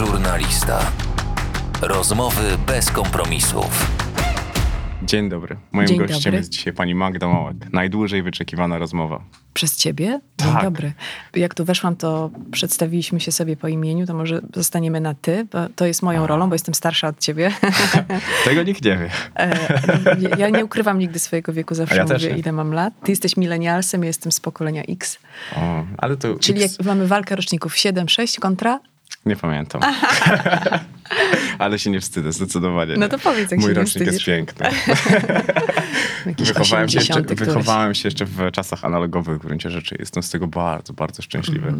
Żurnalista. Rozmowy bez kompromisów. Dzień dobry. Moim Dzień gościem dobry. jest dzisiaj pani Magda Małek. Najdłużej wyczekiwana rozmowa. Przez ciebie? Dzień Tak. dobry. Jak tu weszłam, to przedstawiliśmy się sobie po imieniu, to może zostaniemy na ty, bo to jest moją rolą, bo jestem starsza od ciebie. Tego nikt nie wie. E, ja nie ukrywam nigdy swojego wieku, zawsze ja mówię, ile mam lat. Ty jesteś milenialsem, ja jestem z pokolenia X. O, ale to Czyli X, jak mamy walkę roczników 7-6 kontra, nie pamiętam. ale się nie wstydzę, zdecydowanie. No to powiedz, jak Mój się rocznik jest piękny. Wychowałem się, jeszcze, 80 któryś. wychowałem się jeszcze w czasach analogowych w gruncie rzeczy. Jestem z tego bardzo, bardzo szczęśliwy.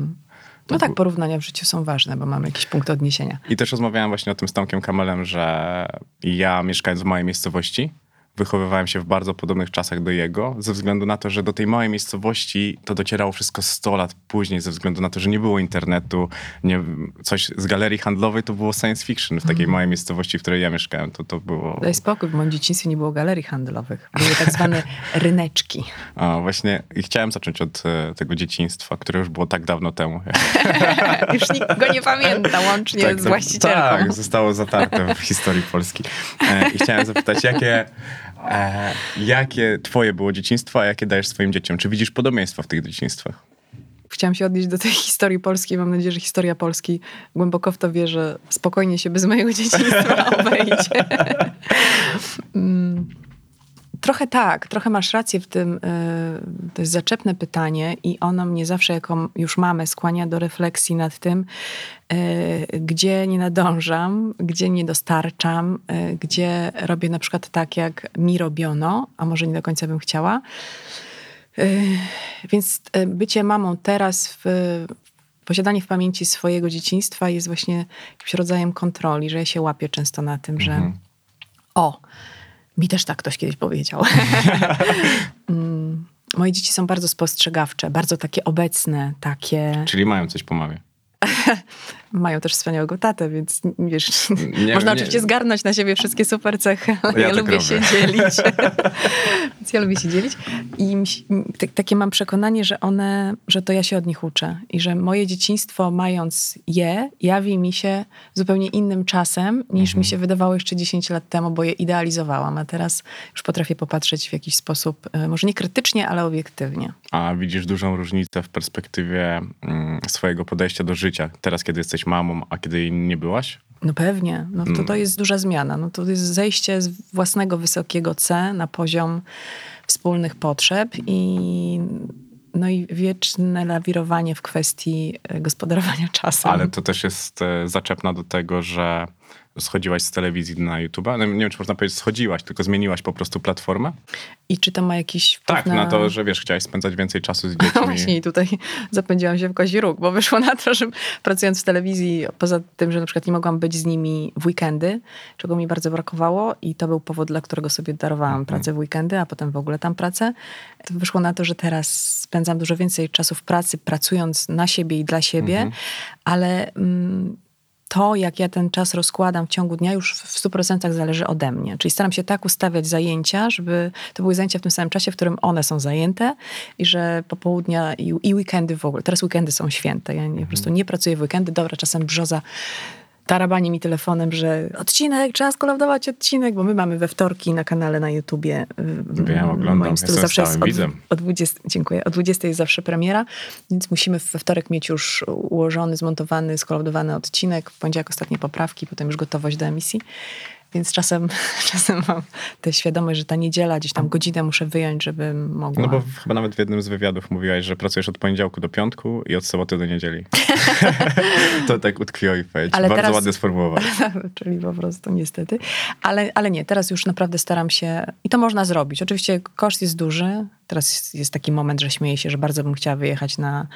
To No tak, był- porównania w życiu są ważne, bo mamy jakiś punkt odniesienia. I też rozmawiałem właśnie o tym z Tomkiem Kamelem, że ja mieszkając w małej miejscowości, wychowywałem się w bardzo podobnych czasach do jego, ze względu na to, że do tej małej miejscowości to docierało wszystko 100 lat później, ze względu na to, że nie było internetu, nie, coś z galerii handlowej to było science fiction w takiej małej miejscowości, w której ja mieszkałem. To, to było... Daj spokój, w moim dzieciństwie nie było galerii handlowych. Były tak zwane ryneczki. A, właśnie i chciałem zacząć od e, tego dzieciństwa, które już było tak dawno temu. Już nikt go nie pamięta, łącznie z to- właścicielką. Tak, zostało zatarte w historii Polski. E, I chciałem zapytać, jakie, e, jakie twoje było dzieciństwo, a jakie dajesz swoim dzieciom? Czy widzisz podobieństwa w tych dzieciństwach? Chciałam się odnieść do tej historii polskiej. Mam nadzieję, że historia Polski głęboko w to wie, że spokojnie się bez mojego dzieciństwa obejdzie. Mm, Trochę tak, trochę masz rację w tym. y, To jest zaczepne pytanie i ono mnie zawsze, jako już mamę, skłania do refleksji nad tym, gdzie nie nadążam, gdzie nie dostarczam, y, gdzie robię na przykład tak, jak mi robiono, a może nie do końca bym chciała. Y, Więc bycie mamą teraz, w, posiadanie w pamięci swojego dzieciństwa jest właśnie jakimś rodzajem kontroli, że ja się łapię często na tym, że o, mi też tak ktoś kiedyś powiedział. Mm, Moje dzieci są bardzo spostrzegawcze, bardzo takie obecne, takie. Czyli mają coś po mamie. Mają też wspaniałego tatę, więc wiesz, Nie, można nie. oczywiście zgarnąć na siebie wszystkie super cechy, ale Ja ja, tak lubię robię. się dzielić. więc ja lubię się dzielić. I takie mam przekonanie, że one, że to ja się od nich uczę. I że moje dzieciństwo, mając je, jawi mi się zupełnie innym czasem, niż Mhm. mi się wydawało jeszcze 10 lat temu, bo je idealizowałam. A teraz już potrafię popatrzeć w jakiś sposób, e, może nie krytycznie, ale obiektywnie. A widzisz dużą różnicę w perspektywie mm, swojego podejścia do życia, teraz kiedy jesteś mamą, a kiedy nie byłaś? No pewnie, no to, to jest duża zmiana. No to jest zejście z własnego wysokiego C na poziom wspólnych potrzeb i, no i wieczne lawirowanie w kwestii e, gospodarowania czasem. Ale to też jest e, zaczepna do tego, że schodziłaś z telewizji na YouTube. No, nie wiem, czy można powiedzieć schodziłaś, tylko zmieniłaś po prostu platformę. I czy to ma jakiś wpływ Tak, na... na to, że wiesz, chciałaś spędzać więcej czasu z No dziećmi. właśnie i tutaj zapędziłam się w kozi róg, bo wyszło na to, że pracując w telewizji, poza tym, że na przykład nie mogłam być z nimi w weekendy, czego mi bardzo brakowało i to był powód, dla którego sobie darowałam pracę w weekendy, a potem w ogóle tam pracę, to wyszło na to, że teraz spędzam dużo więcej czasu w pracy, pracując na siebie i dla siebie, ale... Mm, to, jak ja ten czas rozkładam w ciągu dnia, już w 100% zależy ode mnie. Czyli staram się tak ustawiać zajęcia, żeby to były zajęcia w tym samym czasie, w którym one są zajęte i że popołudnia i, i weekendy w ogóle. Teraz weekendy są święte. Ja nie, po prostu nie pracuję w weekendy. Dobra, czasem brzoza tarabanie mi telefonem, że odcinek, trzeba skolaudować odcinek, bo my mamy we wtorki na kanale na YouTubie. Wiem, w oglądam, moim stylu jestem zawsze stałym widzem. o 20, dziękuję. O 20 jest zawsze premiera, więc musimy we wtorek mieć już ułożony, zmontowany, skolaudowany odcinek. W poniedziałek ostatnie poprawki, potem już gotowość do emisji. Więc czasem, czasem mam tę świadomość, że ta niedziela, gdzieś tam godzinę muszę wyjąć, żeby mogła... No bo chyba nawet w jednym z wywiadów mówiłaś, że pracujesz od poniedziałku do piątku i od soboty do niedzieli. to tak utkwiło i powiedzieć. Ale Bardzo teraz- ładnie sformułować. Czyli po prostu niestety. Ale, ale nie, teraz już naprawdę staram się i to można zrobić. Oczywiście koszt jest duży. Teraz jest, taki moment, że śmieję się, że bardzo bym chciała wyjechać na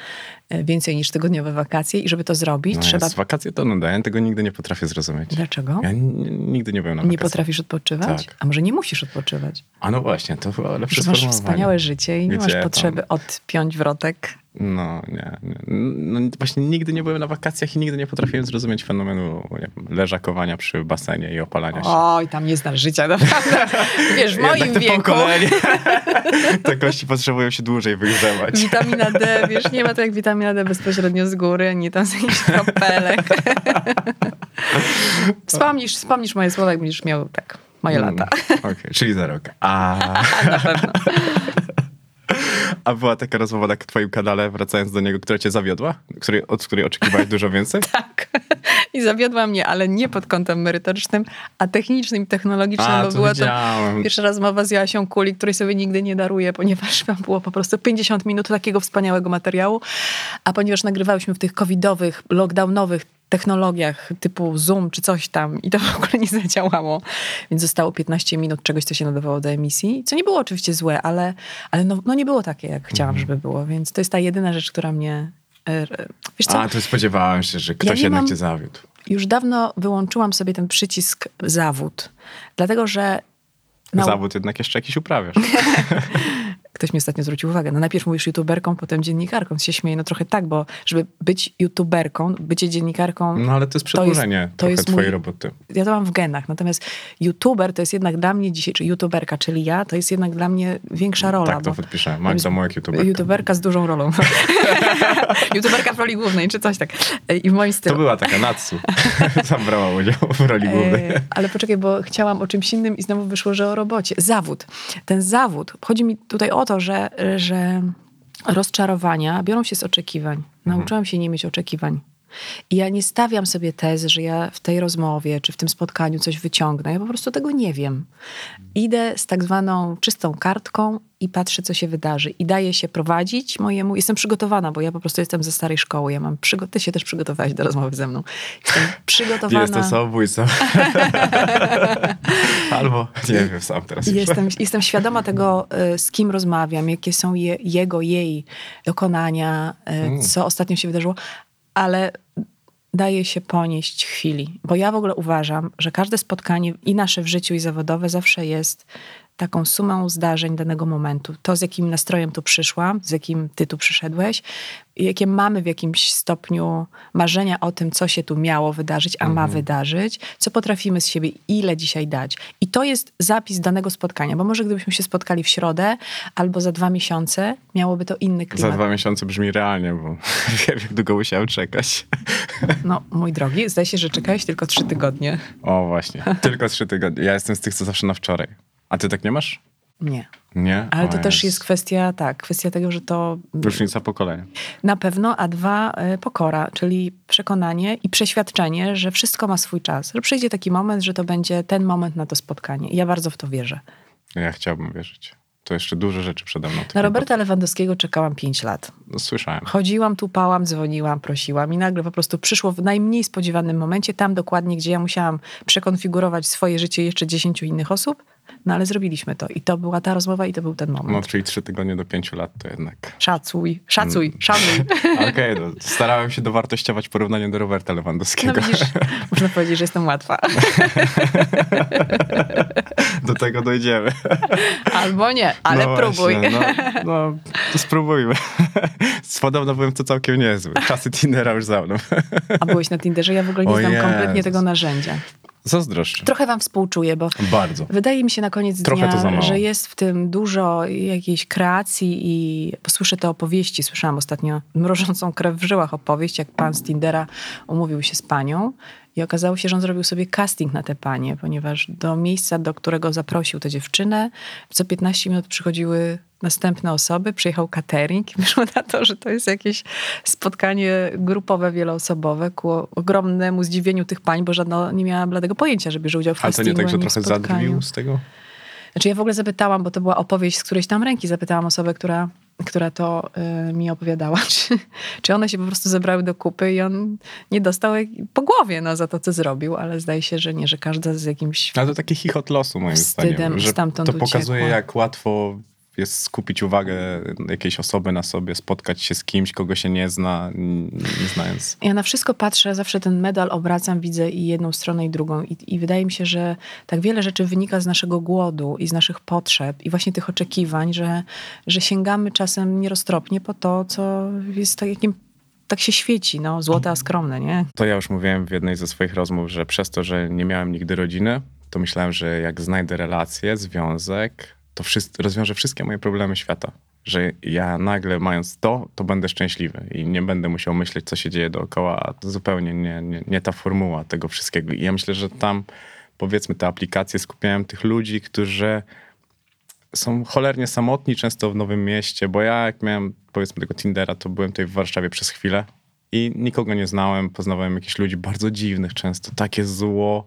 e, więcej niż tygodniowe wakacje i żeby to zrobić, No, trzeba... jest wakacje to nuda, ja tego nigdy nie potrafię zrozumieć. Dlaczego? Ja nigdy nie byłem na Nie wakacjach. potrafisz odpoczywać? Tak. A może nie musisz odpoczywać? A no właśnie, to lepsze masz wspaniałe życie i nie masz Gdzie potrzeby tam? odpiąć wrotek No, nie, nie. No, właśnie nigdy nie byłem na wakacjach i nigdy nie potrafiłem zrozumieć fenomenu wiem, leżakowania przy basenie i opalania się. Oj, tam nie znasz życia, naprawdę. Wiesz, w moim to wieku pokolenie. Te kości potrzebują się dłużej wygrzewać. witamina D, wiesz, nie ma to jak witamina D bezpośrednio z góry, nie tam z jakichś kropelek. wspomnisz, wspomnisz moje słowa, jak będziesz miał tak, moje lata. Mm, Okej, czyli za rok. A, Na pewno. A była taka rozmowa na twoim kanale, wracając do niego, która cię zawiodła? Której, od której oczekiwałeś dużo więcej? Tak. I zawiodła mnie, ale nie pod kątem merytorycznym, a technicznym technologicznym, A, bo to była to widziałem. pierwsza rozmowa z Jasią Kuli, której sobie nigdy nie daruję, ponieważ tam było po prostu 50 minut takiego wspaniałego materiału, a ponieważ nagrywałyśmy w tych covidowych, lockdownowych technologiach typu Zoom czy coś tam i to w ogóle nie zadziałało, więc zostało 15 minut czegoś, co się nadawało do emisji, co nie było oczywiście złe, ale, ale no, no nie było takie, jak chciałam, żeby było, więc to jest ta jedyna rzecz, która mnie... e, Wiesz co? A, to spodziewałem się, że ktoś nie jednak mam- cię zawiódł. Już dawno wyłączyłam sobie ten przycisk zawód, dlatego że nau- Zawód jednak jeszcze jakiś uprawiasz. ktoś mi ostatnio zwrócił uwagę, no najpierw mówisz youtuberką, potem dziennikarką. Się śmieję, no trochę tak, bo żeby być youtuberką, bycie dziennikarką, No ale to jest przedłużenie to trochę jest twojej mój- roboty. ja to mam w genach. Natomiast youtuber to jest jednak dla mnie dzisiaj, czy youtuberka, czyli ja, to jest jednak dla mnie większa rola. Tak to podpiszę. Magda Mołek, youtuberka. youtuberka z dużą rolą. youtuberka w roli głównej, czy coś tak. I w moim To stylu. była taka Natsu. Zabrała udział w roli głównej. E, ale poczekaj, bo chciałam o czymś innym i znowu wyszło, że o robocie. Zawód. Ten zawód, chodzi mi tutaj o to, że, że rozczarowania biorą się z oczekiwań. Nauczyłam się nie mieć oczekiwań. I ja nie stawiam sobie tezy, że ja w tej rozmowie czy w tym spotkaniu coś wyciągnę. Ja po prostu tego nie wiem. Idę z tak zwaną czystą kartką i patrzę, co się wydarzy. I daję się prowadzić mojemu. Jestem przygotowana, bo ja po prostu jestem ze starej szkoły. Ja mam przygo- Ty się też przygotowałeś do rozmowy ze mną. Jestem przygotowana. Jestem samobójcą. Albo nie wiem sam teraz. już. Jestem, jestem świadoma tego, y, z kim rozmawiam, jakie są je, jego, jej dokonania, y, Mm. co ostatnio się wydarzyło, ale daje się ponieść chwili. Bo ja w ogóle uważam, że każde spotkanie i nasze w życiu i zawodowe zawsze jest taką sumą zdarzeń danego momentu. To, z jakim nastrojem tu przyszłam, z jakim ty tu przyszedłeś, jakie mamy w jakimś stopniu marzenia o tym, co się tu miało wydarzyć, a ma wydarzyć, co potrafimy z siebie, ile dzisiaj dać. I to jest zapis danego spotkania, bo może gdybyśmy się spotkali w środę albo za dwa miesiące, miałoby to inny Za klimat. dwa miesiące brzmi realnie, bo wiem, jak długo musiałem czekać. No, mój drogi, zdaje się, że czekałeś tylko trzy tygodnie. O, właśnie. Tylko trzy tygodnie. Ja jestem z tych, co zawsze na wczoraj. A ty tak nie masz? Nie. Nie? Ale O to też jest kwestia, tak, kwestia tego, że to Różnica pokolenia. na pewno, a dwa, y, pokora, czyli przekonanie i przeświadczenie, że wszystko ma swój czas. Że przyjdzie taki moment, że to będzie ten moment na to spotkanie. I ja bardzo w to wierzę. Ja chciałbym wierzyć. To jeszcze dużo rzeczy przede mną. Na Roberta Lewandowskiego czekałam pięć lat. No, słyszałem. Chodziłam, tupałam, dzwoniłam, prosiłam i nagle po prostu przyszło w najmniej spodziewanym momencie, tam dokładnie, gdzie ja musiałam przekonfigurować swoje życie jeszcze dziesięciu innych osób, no ale zrobiliśmy to. I to była ta rozmowa i to był ten No, moment. czyli trzy tygodnie do pięciu lat to jednak... Szacuj, szacuj, Mm. szanuj. Okej, no, starałem się dowartościować porównanie do Roberta No Lewandowskiego. widzisz, można powiedzieć, że jestem łatwa. Do tego dojdziemy. Albo nie, ale no próbuj. Właśnie, no, no, to spróbujmy. Podobno byłem to całkiem niezły. Czasy Tindera już za mną. A byłeś na Tinderze? Ja w ogóle nie O znam Jezus. kompletnie tego narzędzia. Zazdroszczę. Trochę wam współczuję, bo Bardzo. Wydaje mi się na koniec Trochę dnia, że jest w tym dużo jakiejś kreacji i posłyszę te opowieści. Słyszałam ostatnio mrożącą krew w żyłach opowieść, jak pan z Tindera umówił się z panią i okazało się, że on zrobił sobie casting na te panie, ponieważ do miejsca, do którego zaprosił tę dziewczynę, co 15 minut przychodziły następne osoby, przyjechał catering i wyszło na to, że to jest jakieś spotkanie grupowe, wieloosobowe ku ogromnemu zdziwieniu tych pań, bo żadna nie miała bladego pojęcia, że bierze udział w Ale to nie castingu, tak, że trochę spotkaniu. zadrwił z tego? Znaczy ja w ogóle zapytałam, bo to była opowieść z którejś tam ręki, zapytałam osobę, która, która to y, mi opowiadała, czy, czy one się po prostu zebrały do kupy i on nie dostał po głowie no, za to, co zrobił, ale zdaje się, że nie, że każda z jakimś... Ale to taki chichot losu moim Wstydem zdaniem. Że stamtąd to pokazuje, uciekła. jak łatwo jest skupić uwagę jakiejś osoby na sobie, spotkać się z kimś, kogo się nie zna, nie znając. Ja na wszystko patrzę, zawsze ten medal obracam, widzę i jedną stronę, i drugą. I, I wydaje mi się, że tak wiele rzeczy wynika z naszego głodu i z naszych potrzeb i właśnie tych oczekiwań, że, że sięgamy czasem nieroztropnie po to, co jest takim, tak się świeci, no, złote a skromne, nie? To ja już mówiłem w jednej ze swoich rozmów, że przez to, że nie miałem nigdy rodziny, to myślałem, że jak znajdę relację, związek, to wszystko, rozwiążę wszystkie moje problemy świata. Że ja nagle mając to, to będę szczęśliwy i nie będę musiał myśleć, co się dzieje dookoła, a to zupełnie nie, nie, nie ta formuła tego wszystkiego. I ja myślę, że tam, powiedzmy, te aplikacje skupiałem tych ludzi, którzy są cholernie samotni, często w nowym mieście, bo ja jak miałem, powiedzmy, tego Tindera, to byłem tutaj w Warszawie przez chwilę i nikogo nie znałem, poznawałem jakichś ludzi bardzo dziwnych często, takie zło,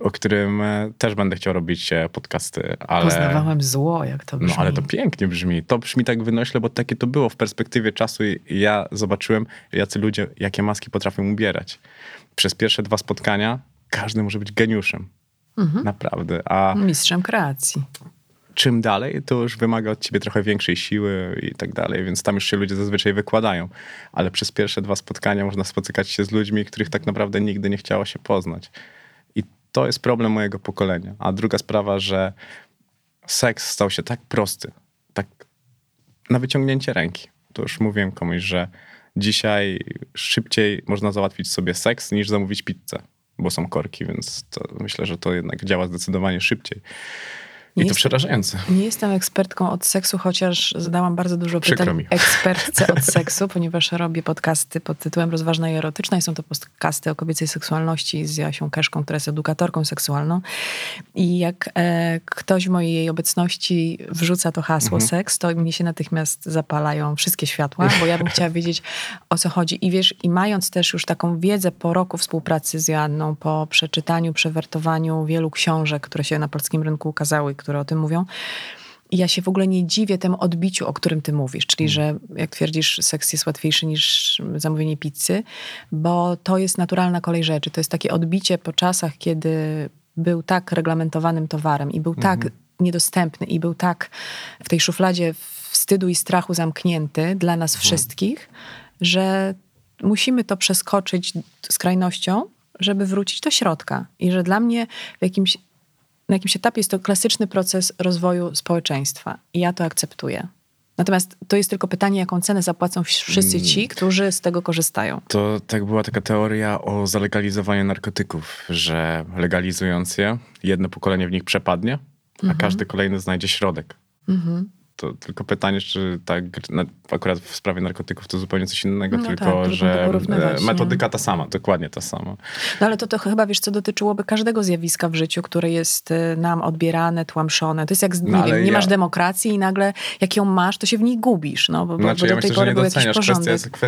o którym e, też będę chciał robić e, podcasty, ale... Poznawałem zło, jak to brzmi. No ale to pięknie brzmi. To brzmi tak wynośle, bo takie to było w perspektywie czasu i ja zobaczyłem, jacy ludzie, jakie maski potrafią ubierać. Przez pierwsze dwa spotkania każdy może być geniuszem. Mhm. Naprawdę. A Mistrzem kreacji. czym dalej, to już wymaga od ciebie trochę większej siły i tak dalej, więc tam już się ludzie zazwyczaj wykładają. Ale przez pierwsze dwa spotkania można spotykać się z ludźmi, których tak naprawdę nigdy nie chciało się poznać. To jest problem mojego pokolenia. A druga sprawa, że seks stał się tak prosty, tak na wyciągnięcie ręki. To już mówiłem komuś, że dzisiaj szybciej można załatwić sobie seks niż zamówić pizzę, bo są korki, więc myślę, że to jednak działa zdecydowanie szybciej. I Nie to jest- przerażające. Nie jestem ekspertką od seksu, chociaż zadałam bardzo dużo Przykro pytań mi. ekspertce od seksu, ponieważ robię podcasty pod tytułem Rozważna i erotyczna i są to podcasty o kobiecej seksualności z Jasią Keszką, która jest edukatorką seksualną. I jak e, ktoś w mojej obecności wrzuca to hasło Mhm. seks, to mnie się natychmiast zapalają wszystkie światła, bo ja bym chciała wiedzieć, o co chodzi. I wiesz, i mając też już taką wiedzę po roku współpracy z Joanną, po przeczytaniu, przewertowaniu wielu książek, które się na polskim rynku ukazały, które o tym mówią, i ja się w ogóle nie dziwię temu odbiciu, o którym ty mówisz, czyli że jak twierdzisz, seks jest łatwiejszy niż zamówienie pizzy, bo to jest naturalna kolej rzeczy. To jest takie odbicie po czasach, kiedy był tak reglamentowanym towarem i był tak niedostępny i był tak w tej szufladzie wstydu i strachu zamknięty dla nas wszystkich, że musimy to przeskoczyć skrajnością, żeby wrócić do środka. I że dla mnie w jakimś na jakimś etapie jest to klasyczny proces rozwoju społeczeństwa i ja to akceptuję. Natomiast to jest tylko pytanie, jaką cenę zapłacą wszyscy ci, którzy z tego korzystają. To tak była taka teoria o zalegalizowaniu narkotyków, że legalizując je, jedno pokolenie w nich przepadnie, a każdy kolejny znajdzie środek. To tylko pytanie, czy tak, akurat w sprawie narkotyków to zupełnie coś innego, No tylko tak, że e, nie? metodyka ta sama, dokładnie ta sama. No ale to, to chyba, wiesz, co dotyczyłoby każdego zjawiska w życiu, które jest y, nam odbierane, tłamszone. To jest jak, z- nie No, wiem, nie ja- masz demokracji i nagle jak ją masz, to się w niej gubisz, no, bo, Znaczy, bo ja do tej myślę, pory nie był doceniasz.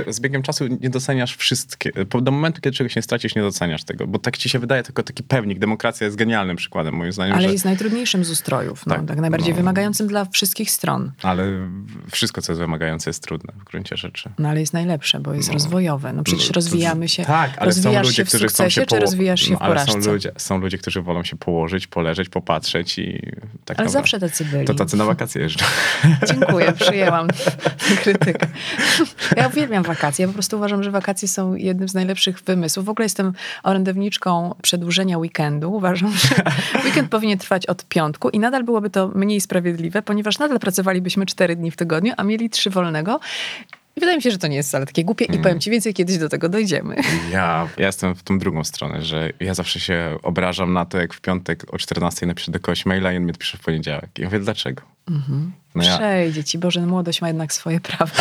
Z biegiem czasu nie doceniasz wszystkie. Do momentu, kiedy czegoś nie stracisz, nie doceniasz tego. Bo tak ci się wydaje tylko taki pewnik. Demokracja jest genialnym przykładem, moim zdaniem. Ale że, jest najtrudniejszym z ustrojów, no, Tak, tak, najbardziej no. wymagającym dla wszystkich stron. Ale wszystko, co jest wymagające, jest trudne w gruncie rzeczy. No ale jest najlepsze, bo jest No. rozwojowe. No przecież No, rozwijamy się. Tak, ale są rozwijasz ludzie, się w którzy chcą się czy rozwijasz się no, w ale porażce? są ludzie, są ludzie, którzy wolą się położyć, poleżeć, popatrzeć i tak Ale zawsze tacy byli. To tacy na wakacje jeżdżą. Dziękuję, przyjęłam krytykę. Ja uwielbiam wakacje. Ja po prostu uważam, że wakacje są jednym z najlepszych wymysłów. W ogóle jestem orędowniczką przedłużenia weekendu. Uważam, że weekend powinien trwać od piątku i nadal byłoby to mniej sprawiedliwe, ponieważ nadal pracowalibyśmy cztery dni w tygodniu, a mieli trzy wolnego. I wydaje mi się, że to nie jest wcale takie głupie i powiem ci więcej, kiedyś do tego dojdziemy. Ja, ja jestem w tą drugą stronę, że ja zawsze się obrażam na to, jak w piątek o 14 napiszę do kogoś maila i on mi odpisze w poniedziałek. I ja mówię, dlaczego? No ja, Przejdzie ci, Boże, młodość ma jednak swoje prawa.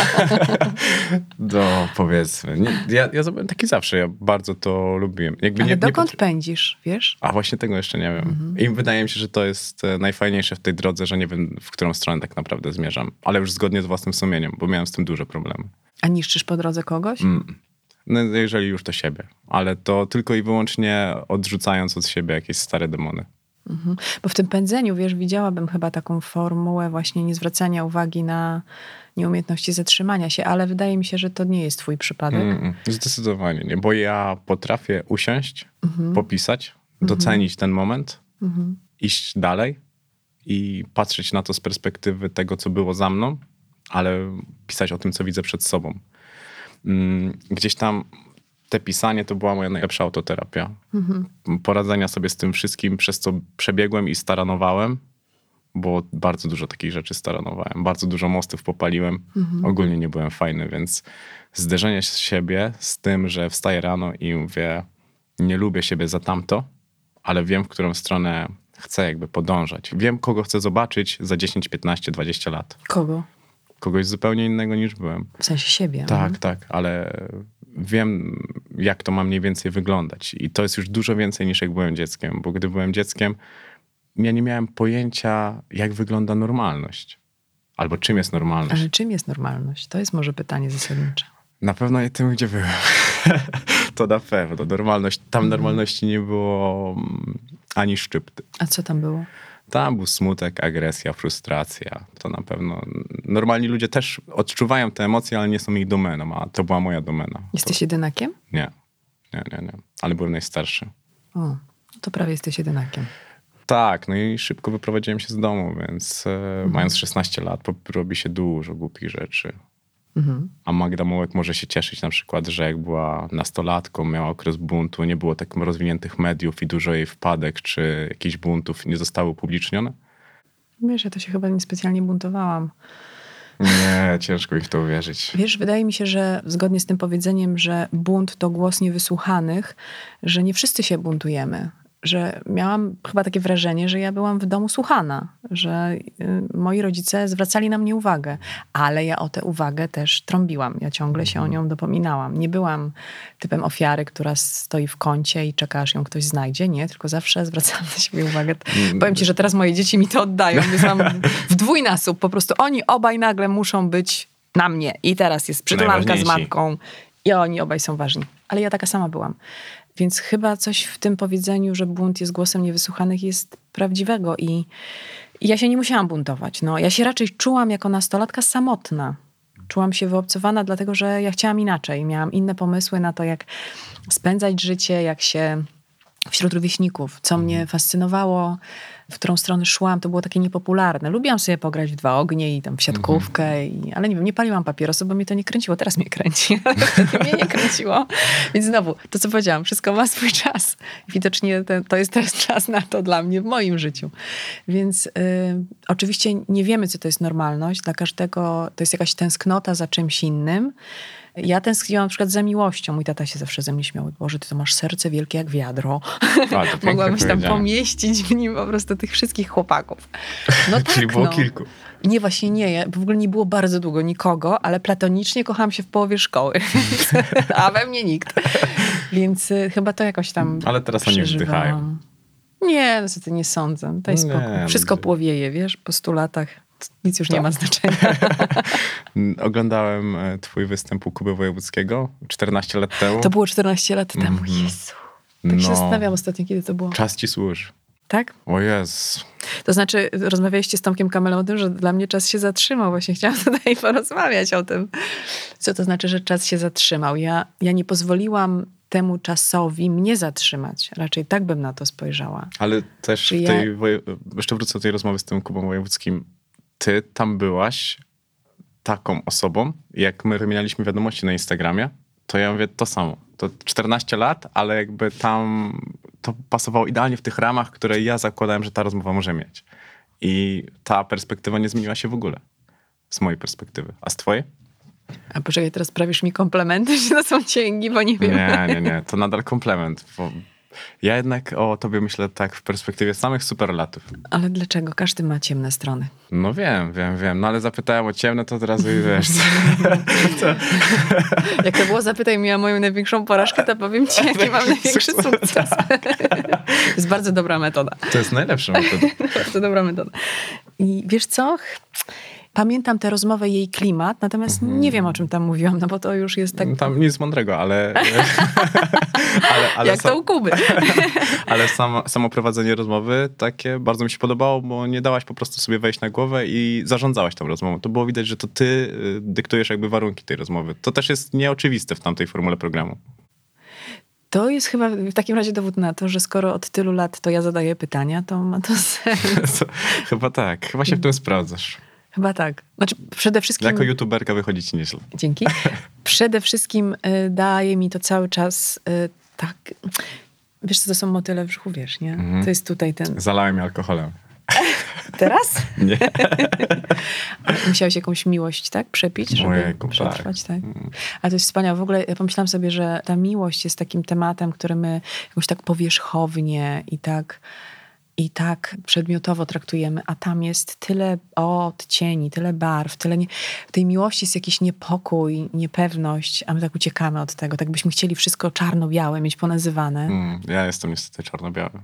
no powiedzmy. Nie, ja, ja byłem taki zawsze, ja bardzo to lubiłem. Jakby Ale nie, nie dokąd potr- pędzisz, wiesz? A właśnie tego jeszcze nie wiem. Mhm. I wydaje mi się, że to jest e, najfajniejsze w tej drodze, że nie wiem, w którą stronę tak naprawdę zmierzam. Ale już zgodnie z własnym sumieniem, bo miałem z tym duże problemy. A niszczysz po drodze kogoś? Mm. No, jeżeli już to siebie. Ale to tylko i wyłącznie odrzucając od siebie jakieś stare demony. Mhm. Bo w tym pędzeniu, wiesz, widziałabym chyba taką formułę właśnie niezwracania uwagi na nieumiejętności zatrzymania się, ale wydaje mi się, że to nie jest twój przypadek. Mm, zdecydowanie nie, bo ja potrafię usiąść, Mhm. popisać, docenić ten moment, Mhm. iść dalej i patrzeć na to z perspektywy tego, co było za mną, ale pisać o tym, co widzę przed sobą. Mm, Gdzieś tam te pisanie to była moja najlepsza autoterapia. Poradzenia sobie z tym wszystkim, przez co przebiegłem i staranowałem, bo bardzo dużo takich rzeczy staranowałem. Bardzo dużo mostów popaliłem. Ogólnie nie byłem fajny, więc zderzenie z siebie z tym, że wstaję rano i mówię, nie lubię siebie za tamto, ale wiem, w którą stronę chcę jakby podążać. Wiem, kogo chcę zobaczyć za 10, 15, 20 lat. Kogo? Kogoś zupełnie innego niż byłem. W sensie siebie. Tak, tak, ale wiem, jak to ma mniej więcej wyglądać. I to jest już dużo więcej niż jak byłem dzieckiem, bo gdy byłem dzieckiem, ja nie miałem pojęcia, jak wygląda normalność. Albo czym jest normalność. Ale czym jest normalność? To jest może pytanie zasadnicze. Na pewno nie tym, gdzie byłem. to na pewno. Normalność, tam normalności nie było mm, ani szczypty. A co tam było? Tam był smutek, agresja, frustracja. To na pewno. Normalni ludzie też odczuwają te emocje, ale nie są ich domeną, a to była moja domena. Jesteś jedynakiem? Nie, nie, nie, nie. Ale byłem najstarszy. O, no to prawie jesteś jedynakiem. Tak, no i szybko wyprowadziłem się z domu, więc e, mając 16 lat robi się dużo głupich rzeczy. Mhm. A Magda Mołek może się cieszyć na przykład, że jak była nastolatką, miała okres buntu, nie było tak rozwiniętych mediów i dużo jej wpadek czy jakichś buntów nie zostały upublicznione. Wiesz, ja to się chyba niespecjalnie buntowałam. Nie, ciężko mi w to uwierzyć. Wiesz, wydaje mi się, że zgodnie z tym powiedzeniem, że bunt to głos niewysłuchanych, że nie wszyscy się buntujemy. Że miałam chyba takie wrażenie, że ja byłam w domu słuchana, że y, moi rodzice zwracali na mnie uwagę, ale ja o tę uwagę też trąbiłam. Ja ciągle się o nią dopominałam. Nie byłam typem ofiary, która stoi w kącie i czeka, aż ją ktoś znajdzie. Nie, tylko zawsze zwracałam na siebie uwagę. Powiem ci, że teraz moje dzieci mi to oddają, mam w dwójnasób. Po prostu oni obaj nagle muszą być na mnie. I teraz jest przytulanka z matką i oni obaj są ważni. Ale ja taka sama byłam. Więc chyba coś w tym powiedzeniu, że bunt jest głosem niewysłuchanych jest prawdziwego i, ja się nie musiałam buntować. No, ja się raczej czułam jako nastolatka samotna. Czułam się wyobcowana, dlatego że ja chciałam inaczej. Miałam inne pomysły na to, jak spędzać życie, jak się wśród rówieśników, co mnie fascynowało, w którą stronę szłam, to było takie niepopularne. Lubiłam sobie pograć w dwa ognie i tam w siatkówkę, i, ale nie wiem, nie paliłam papierosów, bo mnie to nie kręciło. Teraz mnie kręci, ale wtedy mnie nie kręciło. Więc znowu, to co powiedziałam, wszystko ma swój czas. Widocznie ten, to jest teraz czas na to dla mnie w moim życiu. Więc y, oczywiście nie wiemy, co to jest normalność. Dla każdego to jest jakaś tęsknota za czymś innym. Ja tęskniłam na przykład za miłością. Mój tata się zawsze ze mnie śmiał. Boże, ty to masz serce wielkie jak wiadro. A, Mogłabyś tam pomieścić w nim po prostu tych wszystkich chłopaków. No tak, Czyli było no. kilku. Nie, właśnie nie. Ja, w ogóle nie było bardzo długo nikogo, ale platonicznie kochałam się w połowie szkoły. A we mnie nikt. Więc y, chyba to jakoś tam Ale teraz oni wzdychają. Nie, no co ty nie sądzę. Daj spokój. Wszystko ludzie. płowieje, wiesz, po stu latach. Nic już nie Tak. ma znaczenia. Mm, Oglądałem e, twój występ u Kuby Wojewódzkiego 14 lat temu. To było 14 lat temu. Mhm. Jezu. Tak się No. zastanawiam ostatnio, kiedy to było. Czas ci służy. Tak? O Jezu. To znaczy, rozmawialiście z Tomkiem Kamelą o tym, że dla mnie czas się zatrzymał. Właśnie chciałam tutaj porozmawiać o tym. Co to znaczy, że czas się zatrzymał? Ja, ja nie pozwoliłam temu czasowi mnie zatrzymać. Raczej tak bym na to spojrzała. Ale też Czy w ja- tej, woje... jeszcze wrócę do tej rozmowy z tym Kubą Wojewódzkim. Ty tam byłaś taką osobą, jak my wymienialiśmy wiadomości na Instagramie, to ja mówię to samo. To 14 lat, ale jakby tam to pasowało idealnie w tych ramach, które ja zakładałem, że ta rozmowa może mieć. I ta perspektywa nie zmieniła się w ogóle. Z mojej perspektywy. A z twojej? A poczekaj, teraz prawisz mi komplementy, czy to są cięgi, bo nie wiem. Nie, nie, nie. To nadal komplement. Bo ja jednak o tobie myślę tak w perspektywie samych superlatów. Ale dlaczego? Każdy ma ciemne strony. No wiem, wiem, wiem. No ale zapytałem o ciemne, to od razu i wiesz. Jak to było, zapytaj mnie o moją największą porażkę, to powiem ci, jaki mam największy sukces. To jest bardzo dobra metoda. To jest najlepsza metoda. Bardzo dobra metoda. I wiesz co? Pamiętam tę rozmowę, jej klimat, natomiast nie wiem, o czym tam mówiłam, no bo to już jest tak, Tam nic mądrego, ale. ale, ale, jak to sam, u Kuby. ale samo, samo prowadzenie rozmowy takie bardzo mi się podobało, bo nie dałaś po prostu sobie wejść na głowę i zarządzałaś tą rozmową. To było widać, że to ty y, dyktujesz jakby warunki tej rozmowy. To też jest nieoczywiste w tamtej formule programu. To jest chyba w takim razie dowód na to, że skoro od tylu lat to ja zadaję pytania, to ma to sens. To, chyba tak, chyba się w tym sprawdzasz. Chyba tak. Znaczy przede wszystkim... Jako youtuberka wychodzi ci nieźle. Dzięki. Przede wszystkim y, daje mi to cały czas y, tak... Wiesz co, to są motyle w brzuchu, wiesz, nie? Mhm. To jest tutaj ten... Zalałem alkoholem. Teraz? Nie. Musiałeś jakąś miłość, tak? Przepić, żeby Ojejku, przetrwać, tak. Mm. Ale to jest wspaniałe. W ogóle ja pomyślałam sobie, że ta miłość jest takim tematem, który my jakoś tak powierzchownie i tak, i tak przedmiotowo traktujemy, a tam jest tyle odcieni, tyle barw, tyle nie... w tej miłości jest jakiś niepokój, niepewność, a my tak uciekamy od tego. Tak byśmy chcieli wszystko czarno-białe mieć ponazywane. Mm, ja jestem niestety czarno-biały.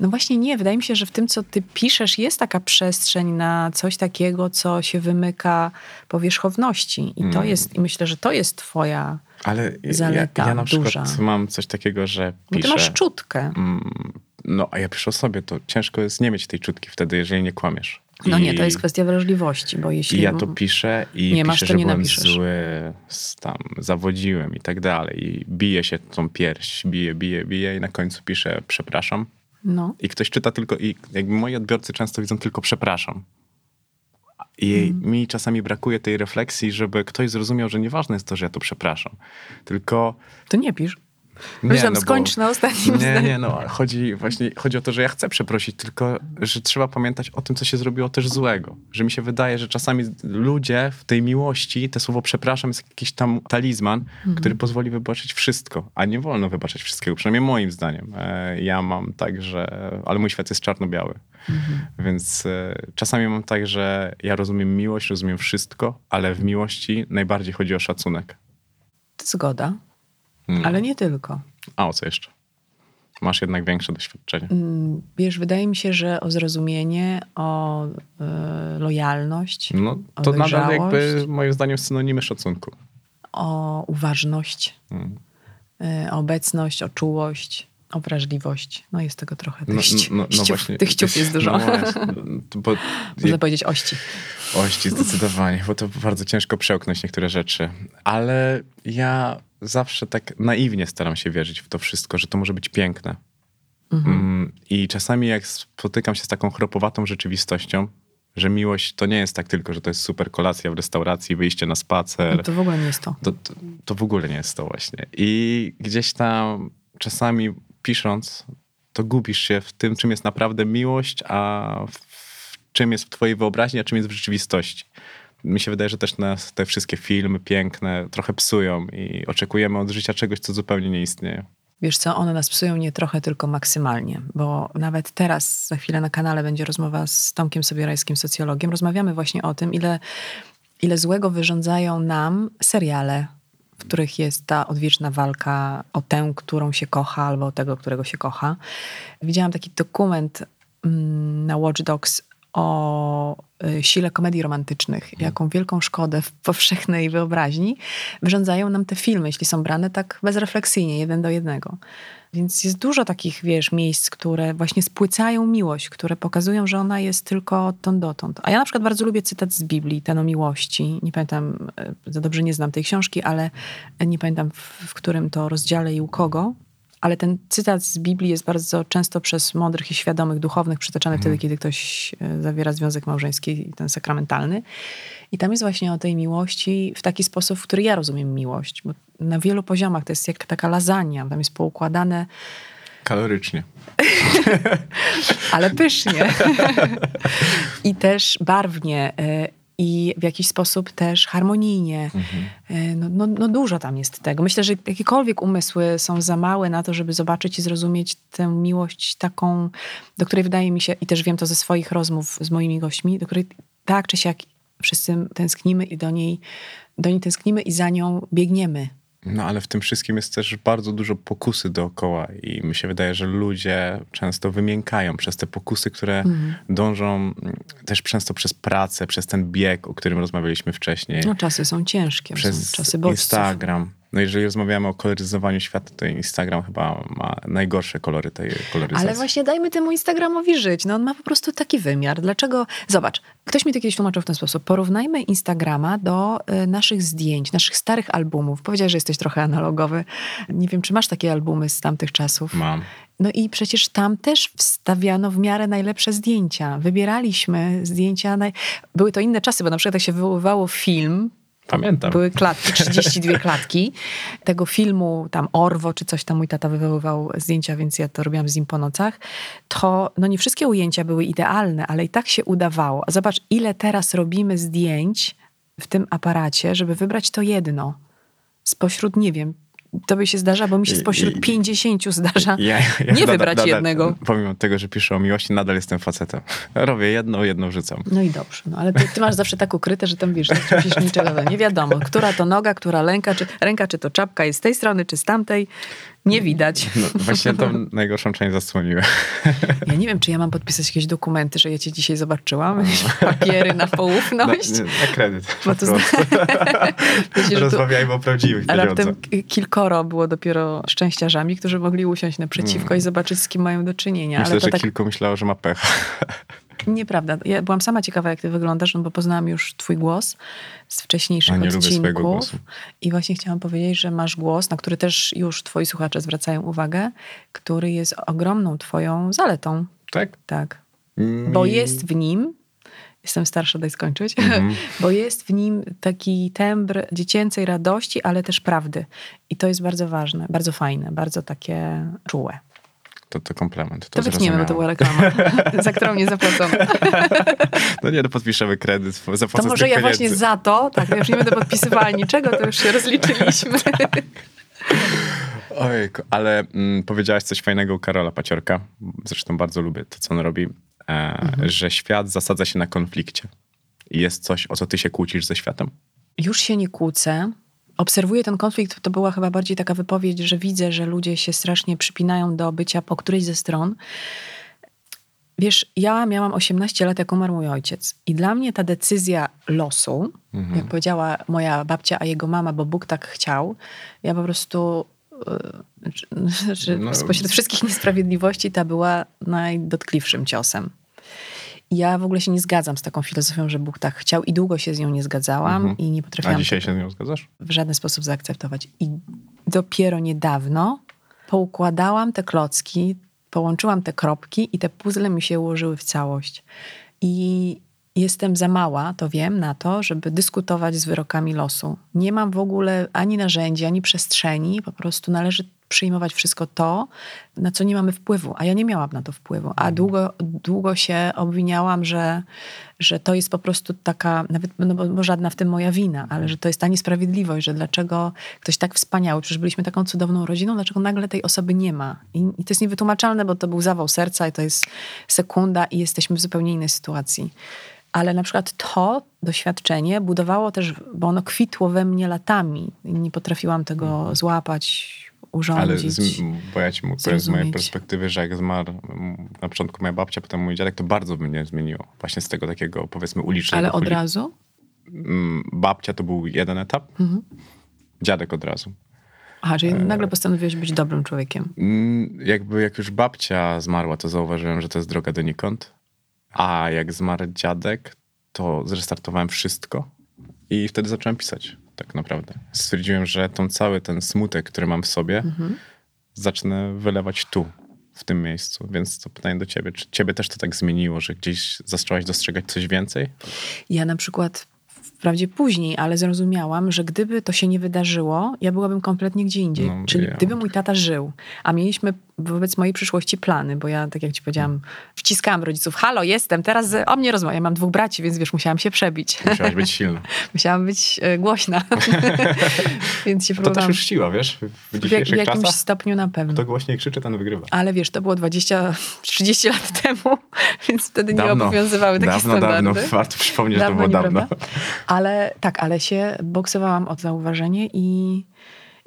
No właśnie nie, wydaje mi się, że w tym, co ty piszesz, jest taka przestrzeń na coś takiego, co się wymyka powierzchowności. I to Mm. jest, i myślę, że to jest twoja... Ale ja, Zaleta ja na przykład duża. mam coś takiego, że Bo piszę... ty masz czutkę. Mm, No, a ja piszę o sobie, to ciężko jest nie mieć tej czutki wtedy, jeżeli nie kłamiesz. No I, nie, to jest kwestia wrażliwości, bo jeśli... Ja to piszę i nie masz, piszę, to że nie byłem napiszesz. zły, tam zawodziłem i tak dalej. I bije się tą pierś, bije, bije, bije i na końcu piszę przepraszam. No, I ktoś czyta tylko, i jakby moi odbiorcy często widzą tylko przepraszam. I Mhm. mi czasami brakuje tej refleksji, żeby ktoś zrozumiał, że nieważne jest to, że ja to przepraszam. Tylko to nie pisz. Nie, no bo- skończ na ostatnim Nie, zdaniu. nie, no chodzi właśnie chodzi o to, że ja chcę przeprosić, tylko że trzeba pamiętać o tym, co się zrobiło też złego. Że mi się wydaje, że czasami ludzie w tej miłości, te słowo przepraszam jest jakiś tam talizman, Mhm. który pozwoli wybaczyć wszystko, a nie wolno wybaczyć wszystkiego, przynajmniej moim zdaniem. E, Ja mam tak, że... Ale mój świat jest czarno-biały. Mhm. Więc e, czasami mam tak, że ja rozumiem miłość, rozumiem wszystko, ale w miłości najbardziej chodzi o szacunek. Zgoda, Mm. ale nie tylko. A o co jeszcze? Masz jednak większe doświadczenie. Mm, Wiesz, wydaje mi się, że o zrozumienie, o y, lojalność, No to nadal jakby moim zdaniem synonimy szacunku. o uważność, Mm. y, o obecność, o czułość, o wrażliwość. No jest tego trochę. Tych, No, ści- no, no ściów, właśnie. tych ściów jest dużo. No właśnie, bo Można powiedzieć ości. ości zdecydowanie, bo to bardzo ciężko przełknąć niektóre rzeczy. Ale ja zawsze tak naiwnie staram się wierzyć w to wszystko, że to może być piękne. Mm, I czasami jak spotykam się z taką chropowatą rzeczywistością, że miłość to nie jest tak tylko, że to jest super kolacja w restauracji, wyjście na spacer, No to w ogóle nie jest to. to, to, to w ogóle nie jest to właśnie. I gdzieś tam czasami pisząc, to gubisz się w tym, czym jest naprawdę miłość, a w czym jest w twojej wyobraźni, a czym jest w rzeczywistości. Mi się wydaje, że też nas te wszystkie filmy piękne trochę psują i oczekujemy od życia czegoś, co zupełnie nie istnieje. Wiesz co, one nas psują nie trochę, tylko maksymalnie, bo nawet teraz, za chwilę na kanale będzie rozmowa z Tomkiem Sobierajskim, socjologiem. Rozmawiamy właśnie o tym, ile, ile złego wyrządzają nam seriale, w których jest ta odwieczna walka o tę, którą się kocha, albo o tego, którego się kocha. Widziałam taki dokument mm, na Watch Dogs o y, sile komedii romantycznych, jaką wielką szkodę w powszechnej wyobraźni wyrządzają nam te filmy, jeśli są brane tak bezrefleksyjnie, jeden do jednego. Więc jest dużo takich, wiesz, miejsc, które właśnie spłycają miłość, które pokazują, że ona jest tylko odtąd dotąd. A ja na przykład bardzo lubię cytat z Biblii, ten o miłości. Nie pamiętam, e, za dobrze nie znam tej książki, ale nie pamiętam w, w którym to rozdziale i u kogo. Ale ten cytat z Biblii jest bardzo często przez mądrych i świadomych duchownych przytaczany wtedy, kiedy ktoś e, zawiera związek małżeński, ten sakramentalny. I tam jest właśnie o tej miłości w taki sposób, w który ja rozumiem miłość. Bo na wielu poziomach to jest jak taka lasagna. Tam jest poukładane, Kalorycznie. ale pysznie. I też barwnie. I w jakiś sposób też harmonijnie. E, No, no, no dużo tam jest tego. Myślę, że jakiekolwiek umysły są za małe na to, żeby zobaczyć i zrozumieć tę miłość taką, do której wydaje mi się, i też wiem to ze swoich rozmów z moimi gośćmi, do której tak czy siak wszyscy tęsknimy i do niej, do niej tęsknimy i za nią biegniemy. No ale w tym wszystkim jest też bardzo dużo pokusy dookoła i mi się wydaje, że ludzie często wymiękają przez te pokusy, które Mhm. dążą mm, też często przez pracę, przez ten bieg, o którym rozmawialiśmy wcześniej. No czasy są ciężkie, są przez czasy bodźców. Instagram. No jeżeli rozmawiamy o koloryzowaniu świata, to Instagram chyba ma najgorsze kolory tej koloryzacji. Ale właśnie dajmy temu Instagramowi żyć. No on ma po prostu taki wymiar. Dlaczego? Zobacz, ktoś mi to kiedyś tłumaczył w ten sposób. Porównajmy Instagrama do y, naszych zdjęć, naszych starych albumów. Powiedziałeś, że jesteś trochę analogowy. Nie wiem, czy masz takie albumy z tamtych czasów. Mam. No i przecież tam też wstawiano w miarę najlepsze zdjęcia. Wybieraliśmy zdjęcia. Naj... Były to inne czasy, bo na przykład jak się wywoływało film, Pamiętam. były klatki, 32 klatki tego filmu, tam Orwo czy coś tam mój tata wywoływał zdjęcia, więc ja to robiłam z nim po nocach, to no nie wszystkie ujęcia były idealne, ale i tak się udawało. A zobacz, ile teraz robimy zdjęć w tym aparacie, żeby wybrać to jedno. Spośród, nie wiem, tobie się zdarza, bo mi się spośród i- 50 zdarza Ja- ja nie wybrać nadal- jednego. Pomimo tego, że piszę o miłości, nadal jestem facetem. Robię jedno, jedno wrzucam. No i dobrze, no ale ty, ty masz zawsze tak ukryte, że tam wiesz, musisz niczego, nie wiadomo, która to noga, która ręka, czy, ręka, czy to czapka jest z tej strony, czy z tamtej, nie widać. No, właśnie tą najgorszą część zasłoniłem. Ja nie wiem, czy ja mam podpisać jakieś dokumenty, że ja cię dzisiaj zobaczyłam, papiery na poufność. Na, na kredyt. Bo to tu Rozmawiajmy o prawdziwych raptem pieniądzach. k- kilkoro było dopiero szczęściarzami, którzy mogli usiąść naprzeciwko i zobaczyć, z kim mają do czynienia. Myślę, Ale to że tak kilku myślało, że ma pecha. Nieprawda. Ja byłam sama ciekawa, jak ty wyglądasz, no bo poznałam już twój głos z wcześniejszych A nie lubię swojego odcinków. głosu. I właśnie chciałam powiedzieć, że masz głos, na który też już twoi słuchacze zwracają uwagę, który jest ogromną twoją zaletą. Tak? Tak. Mm, Bo jest w nim, jestem starsza, daj skończyć, bo jest w nim taki tembr dziecięcej radości, ale też prawdy. I to jest bardzo ważne, bardzo fajne, bardzo takie czułe. To, to komplement. To, To, wytniemy, bo to była reklama, za którą nie zapłacono. No nie, no podpiszemy kredyt, To może ja pieniędzy. właśnie za to, tak, ja już nie będę podpisywała niczego, to już się rozliczyliśmy. Ojejku, ale mm, powiedziałaś coś fajnego u Karola Paciorka. Zresztą bardzo lubię to, co on robi. E, Mhm. Że świat zasadza się na konflikcie. I jest coś, o co ty się kłócisz ze światem? Już się nie kłócę. Obserwuję ten konflikt, to była chyba bardziej taka wypowiedź, że widzę, że ludzie się strasznie przypinają do bycia po którejś ze stron. Wiesz, ja miałam 18 lat, jak umarł mój ojciec. I dla mnie ta decyzja losu, Mhm. jak powiedziała moja babcia, a jego mama, bo Bóg tak chciał, ja po prostu, yy, No. spośród wszystkich niesprawiedliwości ta była najdotkliwszym ciosem. Ja w ogóle się nie zgadzam z taką filozofią, że Bóg tak chciał i długo się z nią nie zgadzałam i nie A potrafiłam dzisiaj tego się z nią zgadzasz? w żaden sposób zaakceptować. I dopiero niedawno poukładałam te klocki, połączyłam te kropki i te puzzle mi się ułożyły w całość. I jestem za mała, to wiem, na to, żeby dyskutować z wyrokami losu. Nie mam w ogóle ani narzędzi, ani przestrzeni, po prostu należy przyjmować wszystko to, na co nie mamy wpływu, a ja nie miałam na to wpływu. A długo, długo się obwiniałam, że, że to jest po prostu taka, nawet, no bo, żadna w tym moja wina, ale że to jest ta niesprawiedliwość, że dlaczego ktoś tak wspaniały, przecież byliśmy taką cudowną rodziną, dlaczego nagle tej osoby nie ma. I, I to jest niewytłumaczalne, bo to był zawał serca i to jest sekunda i jesteśmy w zupełnie innej sytuacji. Ale na przykład to doświadczenie budowało też, bo ono kwitło we mnie latami. Nie potrafiłam tego złapać, urządzić. Ale z, bo ja ci mówię z mojej perspektywy, że jak zmarł na początku moja babcia, potem mój dziadek, to bardzo by mnie zmieniło. Właśnie z tego takiego, powiedzmy, ulicznego. Ale od razu? Mm, Babcia to był jeden etap, Mhm. dziadek od razu. Aha, czyli E, nagle postanowiłeś być dobrym człowiekiem. Mm, Jakby jak już babcia zmarła, to zauważyłem, że to jest droga donikąd. A jak zmarł dziadek, to zrestartowałem wszystko i wtedy zacząłem pisać, tak naprawdę. Stwierdziłem, że tą cały ten smutek, który mam w sobie, zacznę wylewać tu, w tym miejscu. Więc to pytanie do ciebie, czy ciebie też to tak zmieniło, że gdzieś zaczęłaś dostrzegać coś więcej? Ja na przykład, wprawdzie później, ale zrozumiałam, że gdyby to się nie wydarzyło, ja byłabym kompletnie gdzie indziej. No, Czyli ja- gdyby mój tata żył, a mieliśmy wobec mojej przyszłości plany, bo ja, tak jak ci powiedziałam, wciskałam rodziców, halo, jestem, teraz o mnie rozmawia. Ja mam dwóch braci, więc wiesz, musiałam się przebić. Musiałaś być silna. musiałam być e, głośna. więc się To też próbowałam. już siła, wiesz? W W, jak, w dzisiejszych jakimś stopniu na pewno. kto głośniej krzyczy, ten wygrywa. Ale wiesz, to było 20, 30 lat temu, więc wtedy nie obowiązywały takie dawno, standardy. dawno. Warto przypomnieć, że to było dawno. Ale tak, ale się boksowałam o to zauważenie i,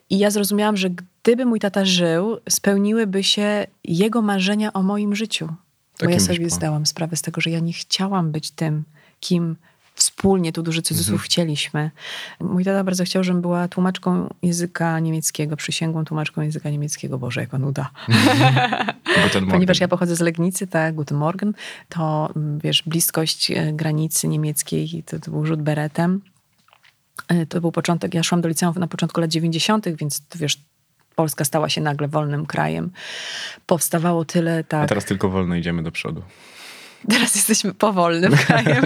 i ja zrozumiałam, że gdyby mój tata żył, spełniłyby się jego marzenia o moim życiu. Bo Takim ja byś sobie zdałam sprawę z tego, że ja nie chciałam być tym, kim wspólnie, tu duży cudzysłów, Mhm. chcieliśmy. Mój tata bardzo chciał, żebym była tłumaczką języka niemieckiego, przysięgłą tłumaczką języka niemieckiego. Boże, jaka nuda. Morgen. Ponieważ ja pochodzę z Legnicy, tak, Guten Morgen, to mm, wiesz, bliskość e, granicy niemieckiej, to, to był rzut beretem. E, To był początek, ja szłam do liceum na początku lat 90., więc wiesz, Polska stała się nagle wolnym krajem. Powstawało tyle, A tak. teraz tylko wolno idziemy do przodu. Teraz jesteśmy powolnym krajem.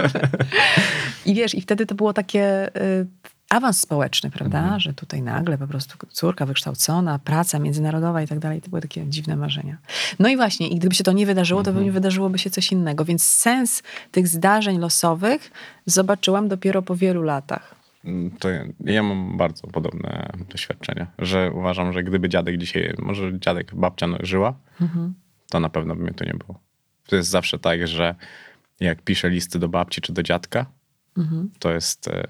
I wiesz, i wtedy to było takie y, awans społeczny, prawda? Mhm. Że tutaj nagle po prostu córka wykształcona, praca międzynarodowa i tak dalej. To były takie dziwne marzenia. No i właśnie, i gdyby się to nie wydarzyło, to Mhm. pewnie wydarzyłoby się coś innego. Więc sens tych zdarzeń losowych zobaczyłam dopiero po wielu latach. To ja, mam bardzo podobne doświadczenia, że uważam, że gdyby dziadek dzisiaj, może dziadek, babcia no, żyła, Mhm. to na pewno by mnie tu nie było. To jest zawsze tak, że jak piszę listy do babci czy do dziadka, Mhm. to jest e,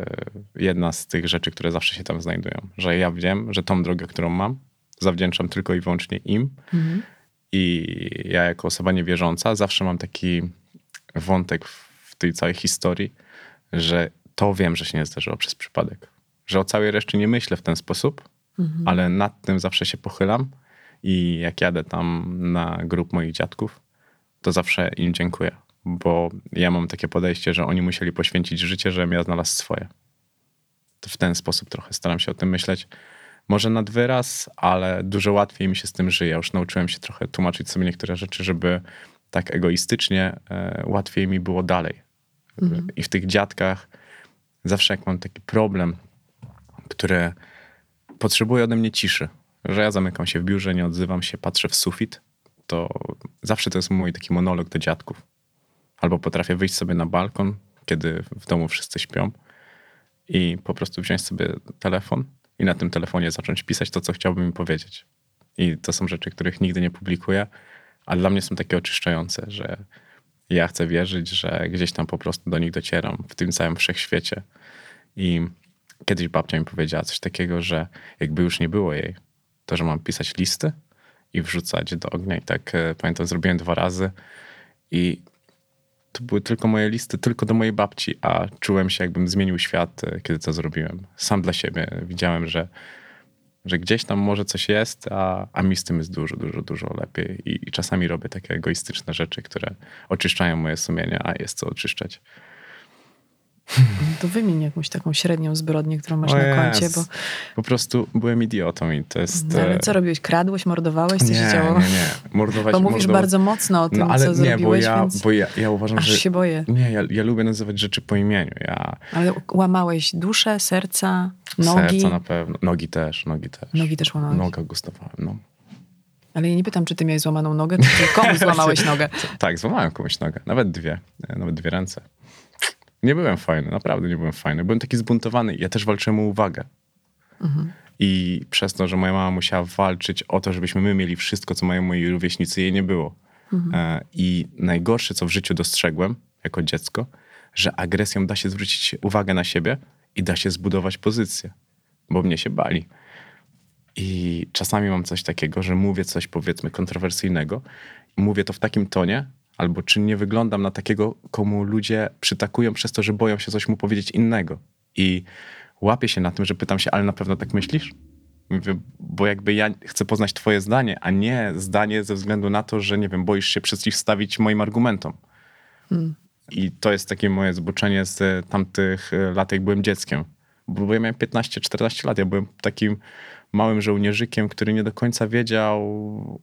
jedna z tych rzeczy, które zawsze się tam znajdują. Że ja wiem, że tą drogę, którą mam, zawdzięczam tylko i wyłącznie im. Mhm. I ja jako osoba niewierząca zawsze mam taki wątek w tej całej historii, że to wiem, że się nie zdarzyło przez przypadek. Że o całej reszcie nie myślę w ten sposób, Mhm. ale nad tym zawsze się pochylam i jak jadę tam na grup moich dziadków, to zawsze im dziękuję, bo ja mam takie podejście, że oni musieli poświęcić życie, żebym ja znalazł swoje. To w ten sposób trochę staram się o tym myśleć. Może nad wyraz, ale dużo łatwiej mi się z tym żyje. Już nauczyłem się trochę tłumaczyć sobie niektóre rzeczy, żeby tak egoistycznie e, łatwiej mi było dalej. I w tych dziadkach zawsze jak mam taki problem, który potrzebuje ode mnie ciszy, że ja zamykam się w biurze, nie odzywam się, patrzę w sufit, to zawsze to jest mój taki monolog do dziadków. Albo potrafię wyjść sobie na balkon, kiedy w domu wszyscy śpią i po prostu wziąć sobie telefon i na tym telefonie zacząć pisać to, co chciałbym im powiedzieć. I to są rzeczy, których nigdy nie publikuję, ale dla mnie są takie oczyszczające, że ja chcę wierzyć, że gdzieś tam po prostu do nich docieram w tym całym wszechświecie. I kiedyś babcia mi powiedziała coś takiego, że jakby już nie było jej, to że mam pisać listy i wrzucać do ognia. I tak e, pamiętam, zrobiłem dwa razy i to były tylko moje listy, tylko do mojej babci, a czułem się, jakbym zmienił świat, e, kiedy to zrobiłem. Sam dla siebie widziałem, że, że gdzieś tam może coś jest, a, a mi z tym jest dużo, dużo, dużo lepiej. I, I czasami robię takie egoistyczne rzeczy, które oczyszczają moje sumienie, a jest co oczyszczać. To wymień jakąś taką średnią zbrodnię, którą masz O na koncie, bo Po prostu byłem idiotą i to jest... no, ale e, co robiłeś? Kradłeś, mordowałeś? Co nie, się działo? nie, nie. Mordować, Bo mówisz mordować- bardzo mocno o tym, No ale co nie, zrobiłeś, bo ja, więc bo ja, ja uważam, aż że... się boję. Nie, ja, ja lubię nazywać rzeczy po imieniu. Ja Ale łamałeś duszę, serca, nogi. serca na pewno, nogi też, nogi też. Nogi też łamałeś. Nogę gustowałem, no. Ale ja nie pytam, czy ty miałeś złamaną nogę, czy komu złamałeś nogę. Tak, złamałem komuś nogę, nawet dwie, e, nawet dwie ręce. Nie byłem fajny, naprawdę nie byłem fajny. Byłem taki zbuntowany ja też walczyłem o uwagę. Mhm. I przez to, że moja mama musiała walczyć o to, żebyśmy my mieli wszystko, co mają moi rówieśnicy, jej nie było. E, I najgorsze, co w życiu dostrzegłem jako dziecko, że agresją da się zwrócić uwagę na siebie i da się zbudować pozycję, bo mnie się bali. I czasami mam coś takiego, że mówię coś powiedzmy kontrowersyjnego, mówię to w takim tonie, albo czy nie wyglądam na takiego, komu ludzie przytakują przez to, że boją się coś mu powiedzieć innego. I łapię się na tym, że pytam się, ale na pewno tak myślisz? Mówię, bo jakby ja chcę poznać twoje zdanie, a nie zdanie ze względu na to, że nie wiem, boisz się przeciwstawić moim argumentom. I to jest takie moje zboczenie z e, tamtych e, lat, jak byłem dzieckiem. Bo ja miałem 15-14 lat, ja byłem takim małym żołnierzykiem, który nie do końca wiedział,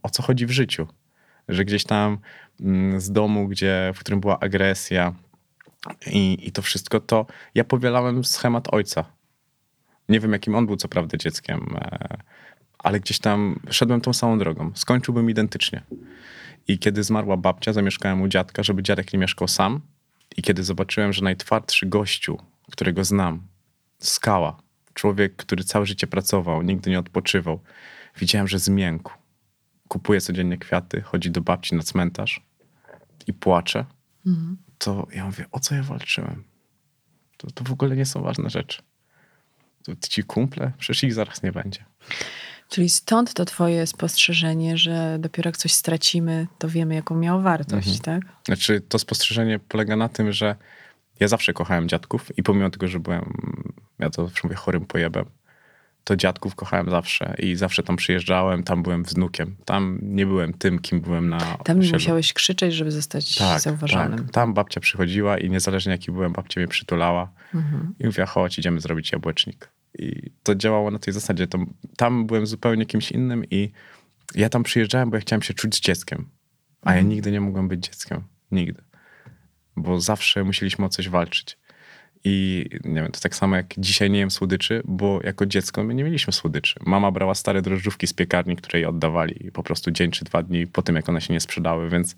o co chodzi w życiu. Że gdzieś tam mm, z domu, gdzie, w którym była agresja i, i to wszystko, to ja powielałem schemat ojca. Nie wiem, jakim on był, co prawda, dzieckiem, e, ale gdzieś tam szedłem tą samą drogą. Skończyłbym identycznie. I kiedy zmarła babcia, zamieszkałem u dziadka, żeby dziadek nie mieszkał sam. I kiedy zobaczyłem, że najtwardszy gościu, którego znam, skała, człowiek, który całe życie pracował, nigdy nie odpoczywał, widziałem, że zmiękł. Kupuje codziennie kwiaty, chodzi do babci na cmentarz i płacze. To ja mówię, o co ja walczyłem? To, to w ogóle nie są ważne rzeczy. To ci kumple, przecież ich zaraz nie będzie. Czyli stąd to twoje spostrzeżenie, że dopiero jak coś stracimy, to wiemy, jaką miało wartość, tak? Znaczy, to spostrzeżenie polega na tym, że ja zawsze kochałem dziadków i pomimo tego, że byłem, ja to zawsze mówię, chorym pojebem, to dziadków kochałem zawsze i zawsze tam przyjeżdżałem, tam byłem wnukiem. Tam nie byłem tym, kim byłem na Tam nie osiedlu. musiałeś krzyczeć, żeby zostać tak, zauważonym. Tak. Tam babcia przychodziła i niezależnie jaki byłem, babcia mnie przytulała Mhm. i mówiła, chodź, idziemy zrobić jabłecznik. I to działało na tej zasadzie. To, tam byłem zupełnie kimś innym i ja tam przyjeżdżałem, bo ja chciałem się czuć dzieckiem. A ja Mhm. nigdy nie mogłem być dzieckiem. Nigdy. Bo zawsze musieliśmy o coś walczyć. I nie wiem, to tak samo jak dzisiaj nie jem słodyczy, bo jako dziecko my nie mieliśmy słodyczy. Mama brała stare drożdżówki z piekarni, które jej oddawali po prostu dzień czy dwa dni po tym, jak one się nie sprzedały, więc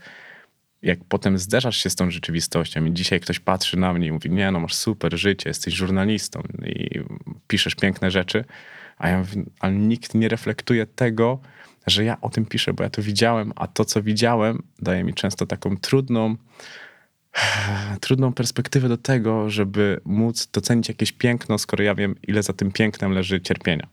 jak potem zderzasz się z tą rzeczywistością i dzisiaj ktoś patrzy na mnie i mówi, nie no, masz super życie, jesteś żurnalistą i piszesz piękne rzeczy, a ja mówię, nikt nie reflektuje tego, że ja o tym piszę, bo ja to widziałem, a to, co widziałem, daje mi często taką trudną, trudną perspektywę do tego, żeby móc docenić jakieś piękno, skoro ja wiem, ile za tym pięknem leży cierpienia.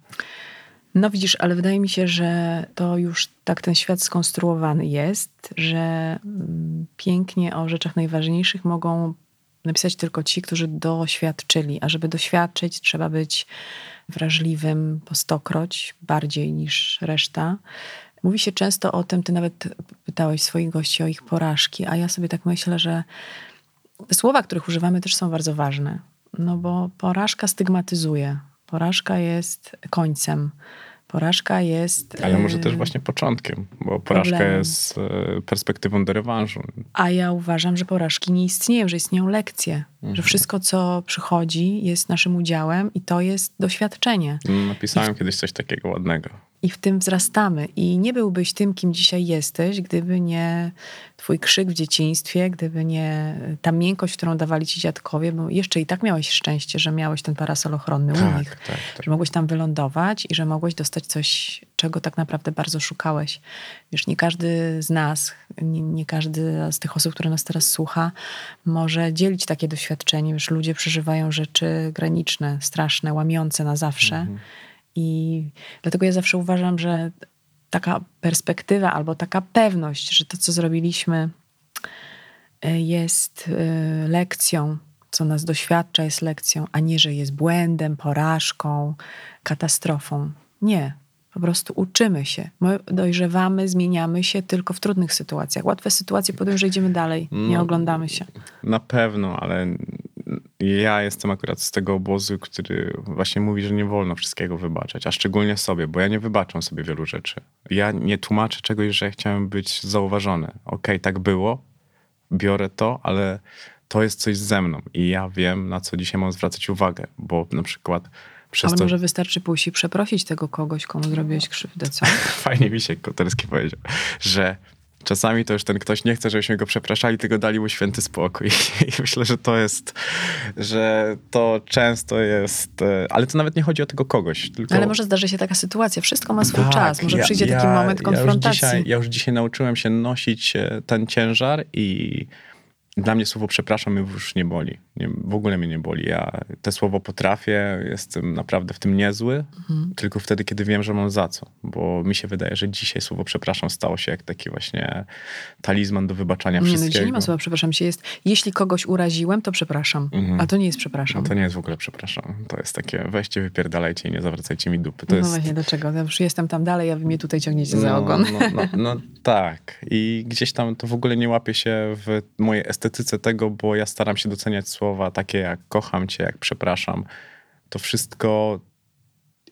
No widzisz, ale wydaje mi się, że to już tak ten świat skonstruowany jest, że mm, pięknie o rzeczach najważniejszych mogą napisać tylko ci, którzy doświadczyli. A żeby doświadczyć, trzeba być wrażliwym po stokroć, bardziej niż reszta. Mówi się często o tym, ty nawet pytałeś swoich gości o ich porażki, a ja sobie tak myślę, że słowa, których używamy, też są bardzo ważne. No bo porażka stygmatyzuje. Porażka jest końcem. Porażka jest. Ale może e, też właśnie początkiem, bo porażka problemem. jest e, perspektywą do rewanżu. A ja uważam, że porażki nie istnieją, że istnieją lekcje. Mhm. Że wszystko, co przychodzi, jest naszym udziałem i to jest doświadczenie. Napisałem kiedyś coś takiego ładnego. I w tym wzrastamy. I nie byłbyś tym, kim dzisiaj jesteś, gdyby nie twój krzyk w dzieciństwie, gdyby nie ta miękkość, którą dawali ci dziadkowie, bo jeszcze i tak miałeś szczęście, że miałeś ten parasol ochronny u Tak, nich. tak, tak. Że mogłeś tam wylądować i że mogłeś dostać coś, czego tak naprawdę bardzo szukałeś. Wiesz, nie każdy z nas, nie, nie każdy z tych osób, które nas teraz słucha, może dzielić takie doświadczenie. Wiesz, ludzie przeżywają rzeczy graniczne, straszne, łamiące na zawsze. I dlatego ja zawsze uważam, że taka perspektywa albo taka pewność, że to, co zrobiliśmy, y, jest y, lekcją, co nas doświadcza, jest lekcją, a nie, że jest błędem, porażką, katastrofą. Nie. Po prostu uczymy się. My dojrzewamy, zmieniamy się tylko w trudnych sytuacjach. Łatwe sytuacje, potem, że idziemy dalej, nie No. oglądamy się. Na pewno, ale ja jestem akurat z tego obozu, który właśnie mówi, że nie wolno wszystkiego wybaczać, a szczególnie sobie, bo ja nie wybaczam sobie wielu rzeczy. Ja nie tłumaczę czegoś, że ja chciałem być zauważony. Okej, tak było, biorę to, ale to jest coś ze mną i ja wiem, na co dzisiaj mam zwracać uwagę, bo na przykład przez Ale to... może wystarczy pójść i przeprosić tego kogoś, komu zrobiłeś krzywdę, co? Fajnie mi się Koterski powiedział, że czasami to już ten ktoś nie chce, żebyśmy go przepraszali, tylko dali mu święty spokój. I myślę, że to jest, że to często jest, e, ale to nawet nie chodzi o tego kogoś, tylko... Ale może zdarzy się taka sytuacja. Wszystko ma swój Tak, czas. Może ja- przyjdzie taki ja- moment konfrontacji. Ja już, dzisiaj, ja już dzisiaj nauczyłem się nosić e, ten ciężar i dla mnie słowo przepraszam już nie boli. Nie, w ogóle mnie nie boli. Ja te słowo potrafię, jestem naprawdę w tym niezły, Mhm. tylko wtedy, kiedy wiem, że mam za co. Bo mi się wydaje, że dzisiaj słowo przepraszam stało się jak taki właśnie talizman do wybaczania Nie, no wszystkiego. dzisiaj nie ma słowa przepraszam się. Jest, jeśli kogoś uraziłem, to przepraszam. Mhm. A to nie jest przepraszam. No to nie jest w ogóle przepraszam. To jest takie weźcie, wypierdalajcie i nie zawracajcie mi dupy. To no jest... właśnie, dlaczego? Ja już jestem tam dalej, a wy mnie tutaj ciągniecie za ogon. No, no, no tak. I gdzieś tam to w ogóle nie łapie się w mojej estetyce tego, bo ja staram się doceniać słowa takie jak kocham cię, jak przepraszam. To wszystko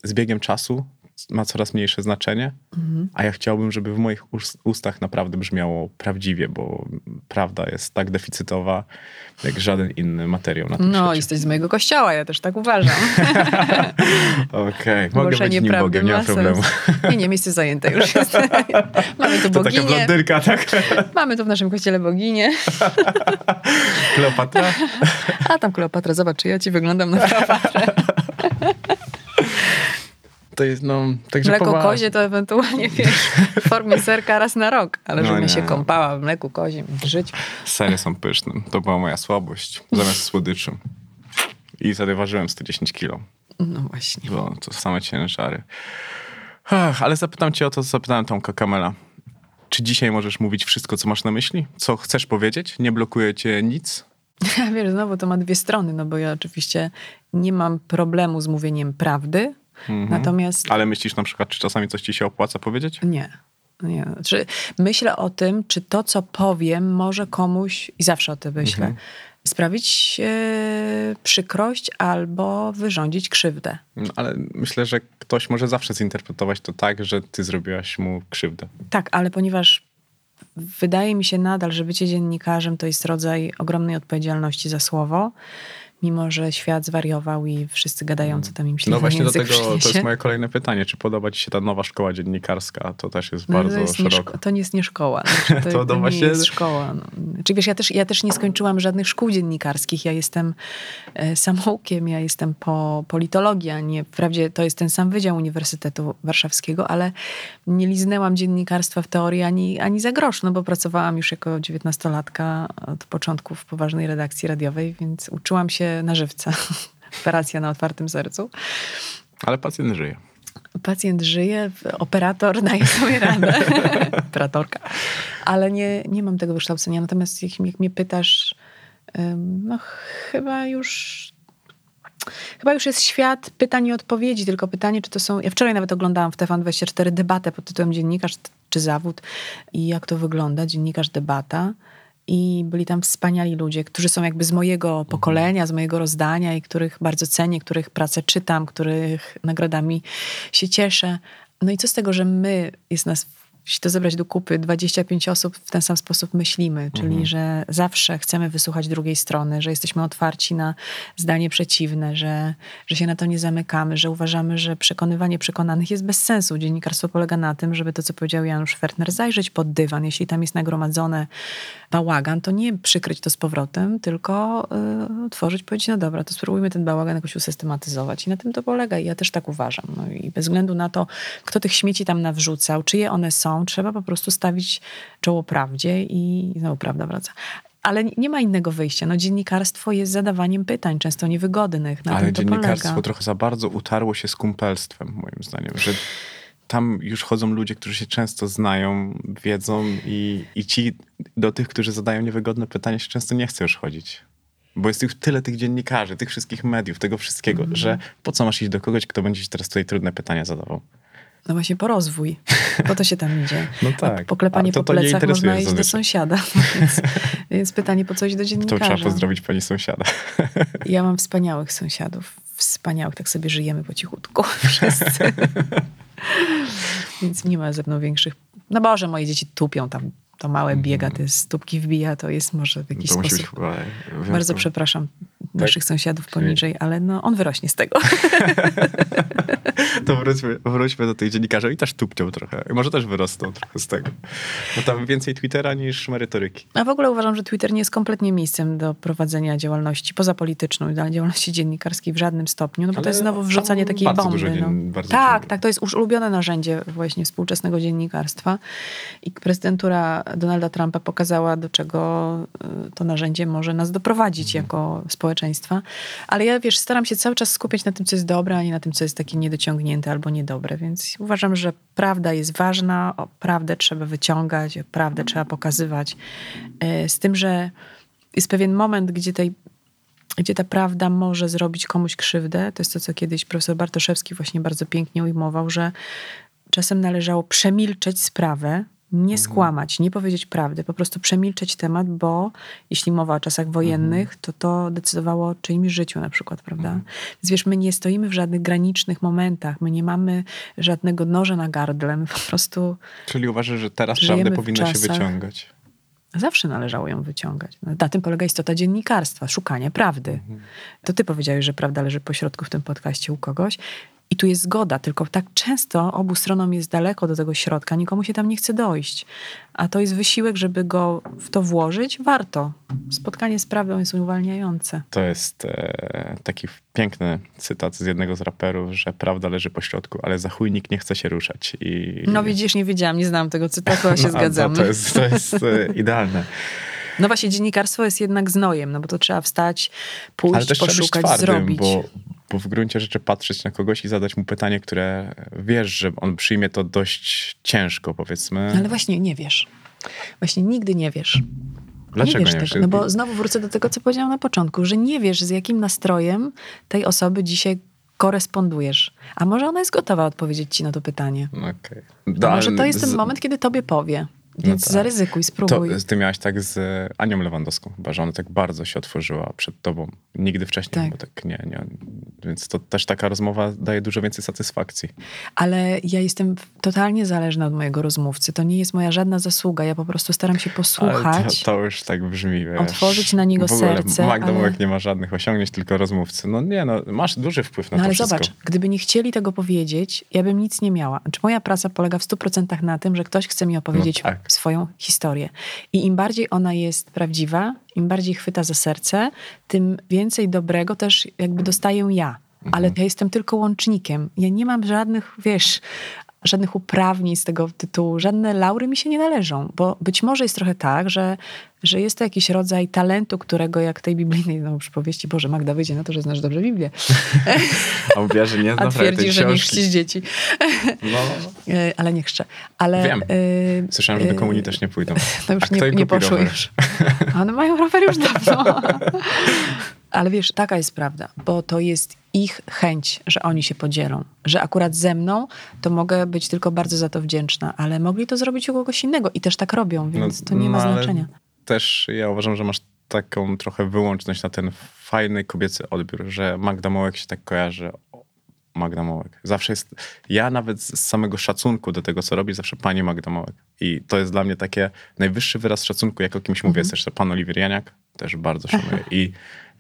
z biegiem czasu ma coraz mniejsze znaczenie, Mhm. a ja chciałbym, żeby w moich ust- ustach naprawdę brzmiało prawdziwie, bo prawda jest tak deficytowa, jak żaden inny materiał na tym No, świecie. jesteś z mojego kościoła, ja też tak uważam. Okej, mogę być Głoszenie nim prawdy Bogiem, nie ma problemu. Nie, nie, miejsce zajęte już jest. Mamy tu To taka boginię. blondynka, tak? Mamy tu w naszym kościele boginię. Kleopatra? A tam Kleopatra, zobacz, czy ja ci wyglądam na Kleopatrę. To jest, no, także Mleko kozie to ewentualnie, wiesz, w formie serka raz na rok. Ale No żebym nie. się kąpała w mleku kozim w życiu. Sery są pyszne. To była moja słabość. Zamiast słodyczy. I wtedy ważyłem 110 kilo. No właśnie. Bo to same ciężary. Ach, ale zapytam cię o to, co zapytałem Tomka Kamela. Czy dzisiaj możesz mówić wszystko, co masz na myśli? Co chcesz powiedzieć? Nie blokuje cię nic? Wiesz, znowu to ma dwie strony, no bo ja oczywiście nie mam problemu z mówieniem prawdy, Mhm. natomiast Ale myślisz na przykład, czy czasami coś ci się opłaca powiedzieć? nie. Nie. Znaczy, myślę o tym, czy to, co powiem, może komuś, i zawsze o tym myślę, Mhm. sprawić e, przykrość albo wyrządzić krzywdę. No, Ale myślę, że ktoś może zawsze zinterpretować to tak, że ty zrobiłaś mu krzywdę. Tak, ale ponieważ wydaje mi się nadal, że bycie dziennikarzem to jest rodzaj ogromnej odpowiedzialności za słowo, mimo że świat zwariował i wszyscy gadają, co tam im się No właśnie do tego, to jest moje kolejne pytanie. Czy podoba ci się ta nowa szkoła dziennikarska? To też jest No, bardzo to, jest szeroko. to nie jest nie szkoła. Znaczy, to, To to, no nie właśnie- jest szkoła. No. Czy wiesz, ja też, ja też nie skończyłam żadnych szkół dziennikarskich. Ja jestem e, samoukiem, ja jestem po politologii, a nie, wprawdzie to jest ten sam Wydział Uniwersytetu Warszawskiego, ale nie liznęłam dziennikarstwa w teorii ani, ani za grosz, no bo pracowałam już jako dziewiętnastolatka od początku w poważnej redakcji radiowej, więc uczyłam się na żywca. Operacja na otwartym sercu. Ale pacjent żyje. Pacjent żyje, operator daje sobie radę. Operatorka. Ale nie, nie mam tego wykształcenia. Natomiast jak, jak mnie pytasz, no chyba już. Chyba już jest świat pytań i odpowiedzi, tylko pytanie, czy to są. Ja wczoraj nawet oglądałam w TVN24 debatę pod tytułem Dziennikarz czy zawód i jak to wygląda, dziennikarz debata. I byli tam wspaniali ludzie, którzy są jakby z mojego pokolenia, z mojego rozdania i których bardzo cenię, których pracę czytam, których nagrodami się cieszę. No i co z tego, że my, jest nas, jeśli to zebrać do kupy, 25 osób w ten sam sposób myślimy, czyli że zawsze chcemy wysłuchać drugiej strony, że jesteśmy otwarci na zdanie przeciwne, że, że się na to nie zamykamy, że uważamy, że przekonywanie przekonanych jest bez sensu. Dziennikarstwo polega na tym, żeby to, co powiedział Janusz Fertner, zajrzeć pod dywan. Jeśli tam jest nagromadzone bałagan, to nie przykryć to z powrotem, tylko y, otworzyć, powiedzieć, no dobra, to spróbujmy ten bałagan jakoś usystematyzować. I na tym to polega. I ja też tak uważam. No i bez względu na to, kto tych śmieci tam nawrzucał, czyje one są, trzeba po prostu stawić czoło prawdzie i znowu prawda wraca. Ale nie ma innego wyjścia. No, dziennikarstwo jest zadawaniem pytań, często niewygodnych. Na Ale dziennikarstwo polega. trochę za bardzo utarło się z kumpelstwem, moim zdaniem, że tam już chodzą ludzie, którzy się często znają, wiedzą i, i ci do tych, którzy zadają niewygodne pytania, się często nie chce już chodzić. Bo jest już tyle tych dziennikarzy, tych wszystkich mediów, tego wszystkiego, Mhm. że po co masz iść do kogoś, kto będzie ci teraz tutaj trudne pytania zadawał? No właśnie po rozwój. Po to się tam idzie. No A tak. poklepanie A to- po to plecach można iść do sąsiada. Więc, więc pytanie, po co iść do To dziennikarza? trzeba pozdrowić pani sąsiada. Ja mam wspaniałych sąsiadów. Wspaniałych, tak sobie żyjemy po cichutku wszyscy. Więc nie ma ze mną większych... No Boże, moje dzieci tupią tam. To małe biega, te stópki wbija, to jest może w jakiś Mhm. To sposób... być. Bardzo przepraszam naszych sąsiadów poniżej, ale no, on wyrośnie z tego. To wróćmy, wróćmy do tych dziennikarzy i też tupcią trochę. Może też wyrosną trochę z tego. Bo tam więcej Twittera niż merytoryki. A w ogóle uważam, że Twitter nie jest kompletnie miejscem do prowadzenia działalności pozapolityczną działalności dziennikarskiej w żadnym stopniu, no bo Ale to jest znowu wrzucanie takiej bomby. dużo no. tak, tak, to jest już ulubione narzędzie właśnie współczesnego dziennikarstwa i prezydentura Donalda Trumpa pokazała, do czego y, to narzędzie może nas doprowadzić Mhm. jako społeczeństwa. Ale ja, wiesz, staram się cały czas skupiać na tym, co jest dobre, a nie na tym, co jest takie niedociągnięte albo niedobre, więc uważam, że prawda jest ważna, o prawdę trzeba wyciągać, o prawdę trzeba pokazywać. Y, Z tym, że jest pewien moment, gdzie tej gdzie ta prawda może zrobić komuś krzywdę. To jest to, co kiedyś profesor Bartoszewski właśnie bardzo pięknie ujmował, że czasem należało przemilczeć sprawę, nie skłamać, nie powiedzieć prawdy, po prostu przemilczeć temat, bo jeśli mowa o czasach wojennych, to to decydowało o czyimś życiu na przykład, prawda? Więc wiesz, my nie stoimy w żadnych granicznych momentach, my nie mamy żadnego noża na gardle, my po prostu Czyli uważasz, że teraz prawdę powinno się wyciągać? Zawsze należało ją wyciągać. No, Na tym polega istota dziennikarstwa, szukania prawdy. To ty powiedziałeś, że prawda leży po środku w tym podcaście u kogoś. I tu jest zgoda, tylko tak często obu stronom jest daleko do tego środka, nikomu się tam nie chce dojść. A to jest wysiłek, żeby go w to włożyć, warto. Spotkanie z prawdą jest uwalniające. To jest e, taki piękny cytat z jednego z raperów, że prawda leży po środku, ale za chuj nikt nie chce się ruszać. I, No widzisz, nie wiedziałam, nie znam tego cytatu, a się No, a zgadzamy. To, jest, to jest e, idealne. No właśnie, dziennikarstwo jest jednak znojem, no bo to trzeba wstać, pójść, poszukać, zrobić. bo w gruncie rzeczy patrzeć na kogoś i zadać mu pytanie, które wiesz, że on przyjmie to dość ciężko, powiedzmy. Ale właśnie nie wiesz. Właśnie nigdy nie wiesz. Dlaczego nie wiesz nie tego. wiesz? No bo znowu wrócę do tego, co powiedziałam na początku, że nie wiesz, z jakim nastrojem tej osoby dzisiaj korespondujesz. A może ona jest gotowa odpowiedzieć ci na to pytanie. Okej. A Da- może to jest ten z- moment, kiedy tobie powie. Więc tak. zaryzykuj, To, spróbuj. ty miałaś tak z Anią Lewandowską, chyba, że ona tak bardzo się otworzyła przed tobą. Nigdy wcześniej, Tak. bo tak nie, nie. Więc to też taka rozmowa daje dużo więcej satysfakcji. Ale ja jestem totalnie zależna od mojego rozmówcy. To nie jest moja żadna zasługa. Ja po prostu staram się Ale posłuchać. to, to już tak brzmi, wiesz. Otworzyć na niego w ogóle serce, Magda ale- nie ma żadnych osiągnięć, tylko rozmówcy. No nie, no masz duży wpływ na No to ale wszystko. zobacz, gdyby nie chcieli tego powiedzieć, ja bym nic nie miała. Znaczy, moja praca polega w 100% na tym, że ktoś chce mi opowiedzieć No tak. Swoją historię. I im bardziej ona jest prawdziwa, im bardziej chwyta za serce, tym więcej dobrego też jakby dostaję ja. Mhm. Ale ja jestem tylko łącznikiem. Ja nie mam żadnych, wiesz, żadnych uprawnień z tego tytułu. Żadne laury mi się nie należą. Bo być może jest trochę tak, że, że jest to jakiś rodzaj talentu, którego jak tej biblijnej no, przypowieści, Boże, Magda wyjdzie na to, że znasz dobrze Biblię. A mówiła, że nie A zna prawie twierdzi, że nie chrzcisz dzieci. No, E, Ale nie chrzczę. Ale, Wiem. e, słyszałem, że do e, komunii też nie pójdą. To już A nie, nie poszły rower? już. One mają rower już dawno. Ale wiesz, taka jest prawda, bo to jest ich chęć, że oni się podzielą. Że akurat ze mną to mogę być tylko bardzo za to wdzięczna, ale mogli to zrobić u kogoś innego i też tak robią, więc to nie ma no, znaczenia. Też ja uważam, że masz taką trochę wyłączność na ten fajny kobiecy odbiór, że Magda Mołek się tak kojarzy. O, Magda Mołek. Zawsze jest, ja nawet z samego szacunku do tego, co robi, zawsze pani Magda Mołek. I to jest dla mnie takie najwyższy wyraz szacunku, jak o kimś mówię. Jest też pan Oliwier Janiak, też bardzo szanuję. I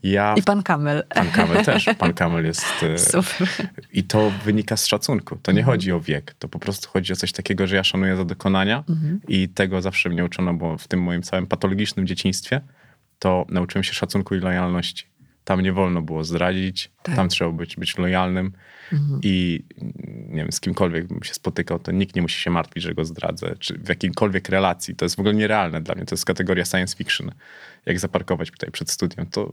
ja... I pan Kamel. Pan Kamel też. Pan Kamel jest... e, Super. I to wynika z szacunku. To nie chodzi o wiek. To po prostu chodzi o coś takiego, że ja szanuję za dokonania i tego zawsze mnie uczono, bo w tym moim całym patologicznym dzieciństwie to nauczyłem się szacunku i lojalności. Tam nie wolno było zdradzić, Tak. tam trzeba być, być lojalnym i nie wiem, z kimkolwiek bym się spotykał, to nikt nie musi się martwić, że go zdradzę, czy w jakimkolwiek relacji. To jest w ogóle nierealne dla mnie. To jest kategoria science fiction. Jak zaparkować tutaj przed studiem, to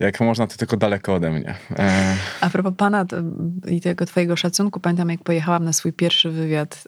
jak można, to tylko daleko ode mnie. E, A propos pana to, i tego twojego szacunku, pamiętam jak pojechałam na swój pierwszy wywiad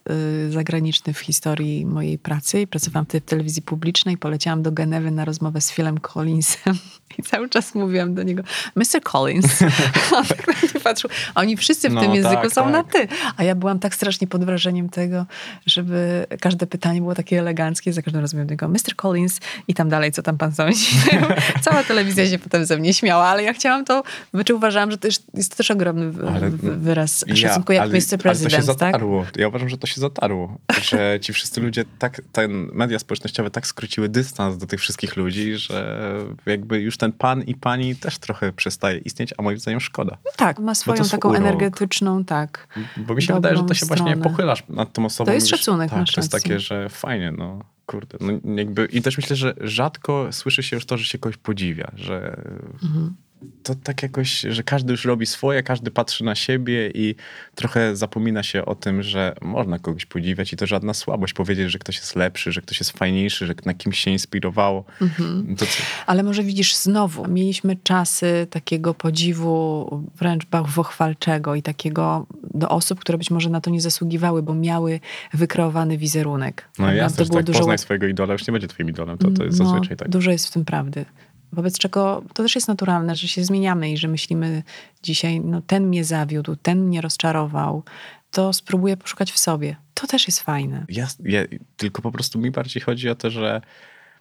y, zagraniczny w historii mojej pracy i pracowałam wtedy w telewizji publicznej. Poleciałam do Genewy na rozmowę z Philem Collinsem i cały czas mówiłam do niego Mr. Collins. On tak na mnie patrzył. A Oni wszyscy w No, tym języku tak, są tak. na ty. A ja byłam tak strasznie pod wrażeniem tego, żeby każde pytanie było takie eleganckie. Za każdym razem do niego Mr. Collins i tam dalej, co tam pan sądzi. Cała telewizja się potem ze mnie śmiała, ale ja chciałam to, znaczy uważałam, że to jest, jest to też ogromny w- Ale- w- wyraz szacunku, jak ale, Mr. ale to się President, tak? zatarło. Ja uważam, że to się zatarło. Że ci wszyscy ludzie, tak, ten media społecznościowe tak skróciły dystans do tych wszystkich ludzi, że jakby już ten pan i pani też trochę przestaje istnieć, a moim zdaniem szkoda. Tak, ma swoją taką urok. energetyczną, tak. Bo mi się wydaje, że to się właśnie stronę. pochylasz nad tą osobą. To jest wiesz, szacunek, tak, To jest takie, że fajnie, no kurde. No, jakby, I też myślę, że rzadko słyszy się już to, że się kogoś podziwia, że Mhm. To tak jakoś, że każdy już robi swoje, każdy patrzy na siebie i trochę zapomina się o tym, że można kogoś podziwiać i to żadna słabość powiedzieć, że ktoś jest lepszy, że ktoś jest fajniejszy, że na kimś się inspirowało. Mhm. To co? Ale może widzisz, znowu mieliśmy czasy takiego podziwu wręcz bałwochwalczego i takiego do osób, które być może na to nie zasługiwały, bo miały wykreowany wizerunek. No jasne, To było tak dużo poznaj swojego idola, już nie będzie twoim idolem, to, to jest no, zazwyczaj tak. Dużo jest w tym prawdy. Wobec czego to też jest naturalne, że się zmieniamy i że myślimy dzisiaj, no ten mnie zawiódł, ten mnie rozczarował, to spróbuję poszukać w sobie. To też jest fajne. Ja, ja, tylko po prostu mi bardziej chodzi o to, że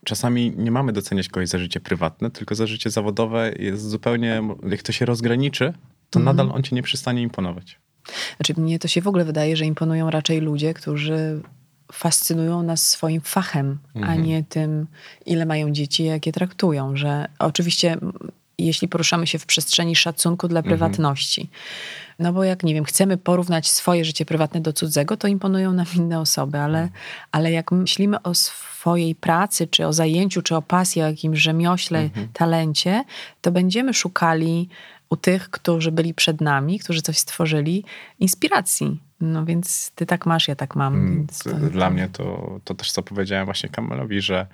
czasami nie mamy doceniać kogoś za życie prywatne, tylko za życie zawodowe jest zupełnie, jak to się rozgraniczy, to Mhm. nadal on ci nie przestanie imponować. Znaczy, mnie to się w ogóle wydaje, że imponują raczej ludzie, którzy fascynują nas swoim fachem, a Mhm. nie tym, ile mają dzieci, jak je traktują. Że oczywiście, jeśli poruszamy się w przestrzeni szacunku dla Mhm. prywatności, no bo jak nie wiem, chcemy porównać swoje życie prywatne do cudzego, to imponują nam inne osoby, ale, Mhm. ale jak myślimy o swojej pracy, czy o zajęciu, czy o pasji, o jakimś rzemiośle, Mhm. talencie, to będziemy szukali u tych, którzy byli przed nami, którzy coś stworzyli, inspiracji. No więc ty tak masz, ja tak mam. Mm, to, Dla to- mnie to, to też co powiedziałem właśnie Kamelowi, że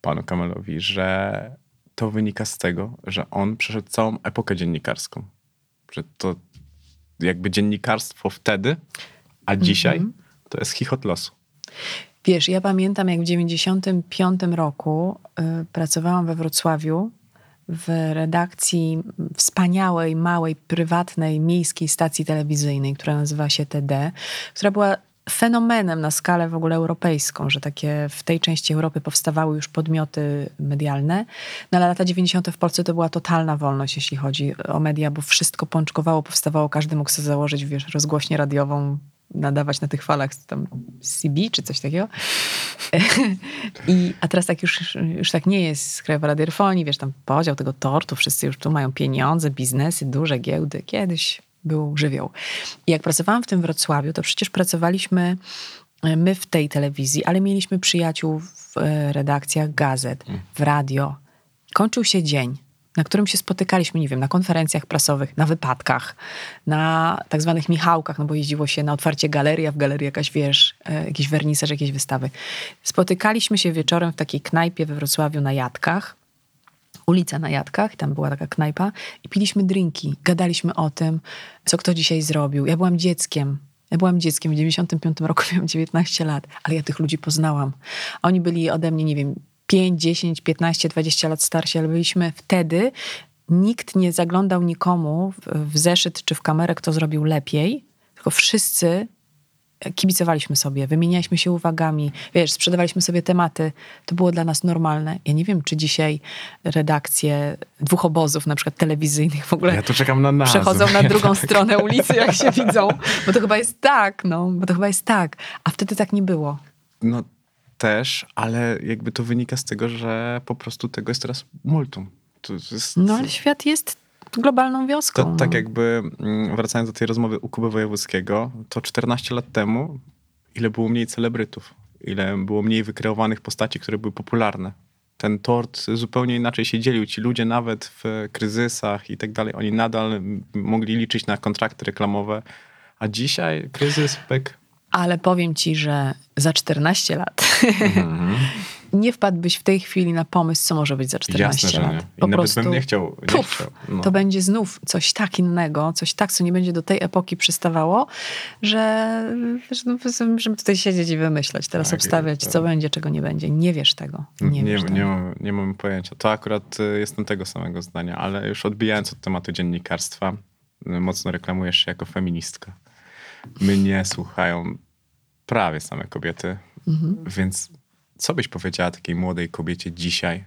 panu Kamelowi, że to wynika z tego, że on przeszedł całą epokę dziennikarską. Że to jakby dziennikarstwo wtedy, a dzisiaj Mhm. to jest chichot losu. Wiesz, ja pamiętam, jak w 95 roku y, pracowałam we Wrocławiu w redakcji wspaniałej, małej, prywatnej, miejskiej stacji telewizyjnej, która nazywa się TD, która była fenomenem na skalę w ogóle europejską, że takie w tej części Europy powstawały już podmioty medialne. No ale lata 90. w Polsce to była totalna wolność, jeśli chodzi o media, bo wszystko pączkowało, powstawało, każdy mógł sobie założyć, wiesz, rozgłośnię radiową, nadawać na tych falach tam CB czy coś takiego. I, a teraz tak już, już tak nie jest Krajowa Radiofonii, wiesz, tam podział tego tortu, wszyscy już tu mają pieniądze, biznesy, duże giełdy. Kiedyś był żywioł. I jak pracowałam w tym Wrocławiu, to przecież pracowaliśmy e, my w tej telewizji, ale mieliśmy przyjaciół w e, redakcjach gazet, w radio. Kończył się dzień na którym się spotykaliśmy, nie wiem, na konferencjach prasowych, na wypadkach, na tak zwanych Michałkach, no bo jeździło się na otwarcie galerii, a w galerii jakaś, wiesz, e, jakiś wernisaż, jakieś wystawy. Spotykaliśmy się wieczorem w takiej knajpie we Wrocławiu na Jadkach, ulica na Jadkach, tam była taka knajpa i piliśmy drinki, gadaliśmy o tym, co kto dzisiaj zrobił. Ja byłam dzieckiem, ja byłam dzieckiem, w 95 roku miałam 19 lat, ale ja tych ludzi poznałam. Oni byli ode mnie, nie wiem, 5, 10, 15, 20 lat starsi, ale byliśmy wtedy, nikt nie zaglądał nikomu w, w zeszyt czy w kamerę, kto zrobił lepiej, tylko wszyscy kibicowaliśmy sobie, wymienialiśmy się uwagami, wiesz, sprzedawaliśmy sobie tematy. To było dla nas normalne. Ja nie wiem, czy dzisiaj redakcje dwóch obozów, na przykład telewizyjnych w ogóle Ja tu czekam na nazwę. przechodzą na drugą stronę ulicy, jak się widzą. Bo to chyba jest tak, no, bo to chyba jest tak. A wtedy tak nie było. No też, ale jakby to wynika z tego, że po prostu tego jest teraz multum. Jest, No ale świat jest globalną wioską. to, no. tak jakby mm, wracając do tej rozmowy u Kuby Wojewódzkiego, to 14 lat temu ile było mniej celebrytów, ile było mniej wykreowanych postaci, które były popularne. Ten tort zupełnie inaczej się dzielił. Ci ludzie nawet w kryzysach i tak dalej, oni nadal mogli liczyć na kontrakty reklamowe, a dzisiaj kryzys, pek. Ale powiem ci, że za 14 lat Mhm. nie wpadłbyś w tej chwili na pomysł, co może być za 14 Jasne, że nie. lat. I nawet bym nie chciał. Nie puf, chciał. No. to będzie znów coś tak innego, coś tak, co nie będzie do tej epoki przystawało, że, że, no, żeby tutaj siedzieć i wymyślać, teraz Tak, obstawiać, tak. co będzie, czego nie będzie. Nie wiesz tego. Nie, Nie, wiesz nie, tego. mam, nie mam pojęcia. To akurat y, jestem tego samego zdania, ale już odbijając od tematu dziennikarstwa, y, mocno reklamujesz się jako feministka. Mnie słuchają prawie same kobiety, Mhm. więc co byś powiedziała takiej młodej kobiecie dzisiaj?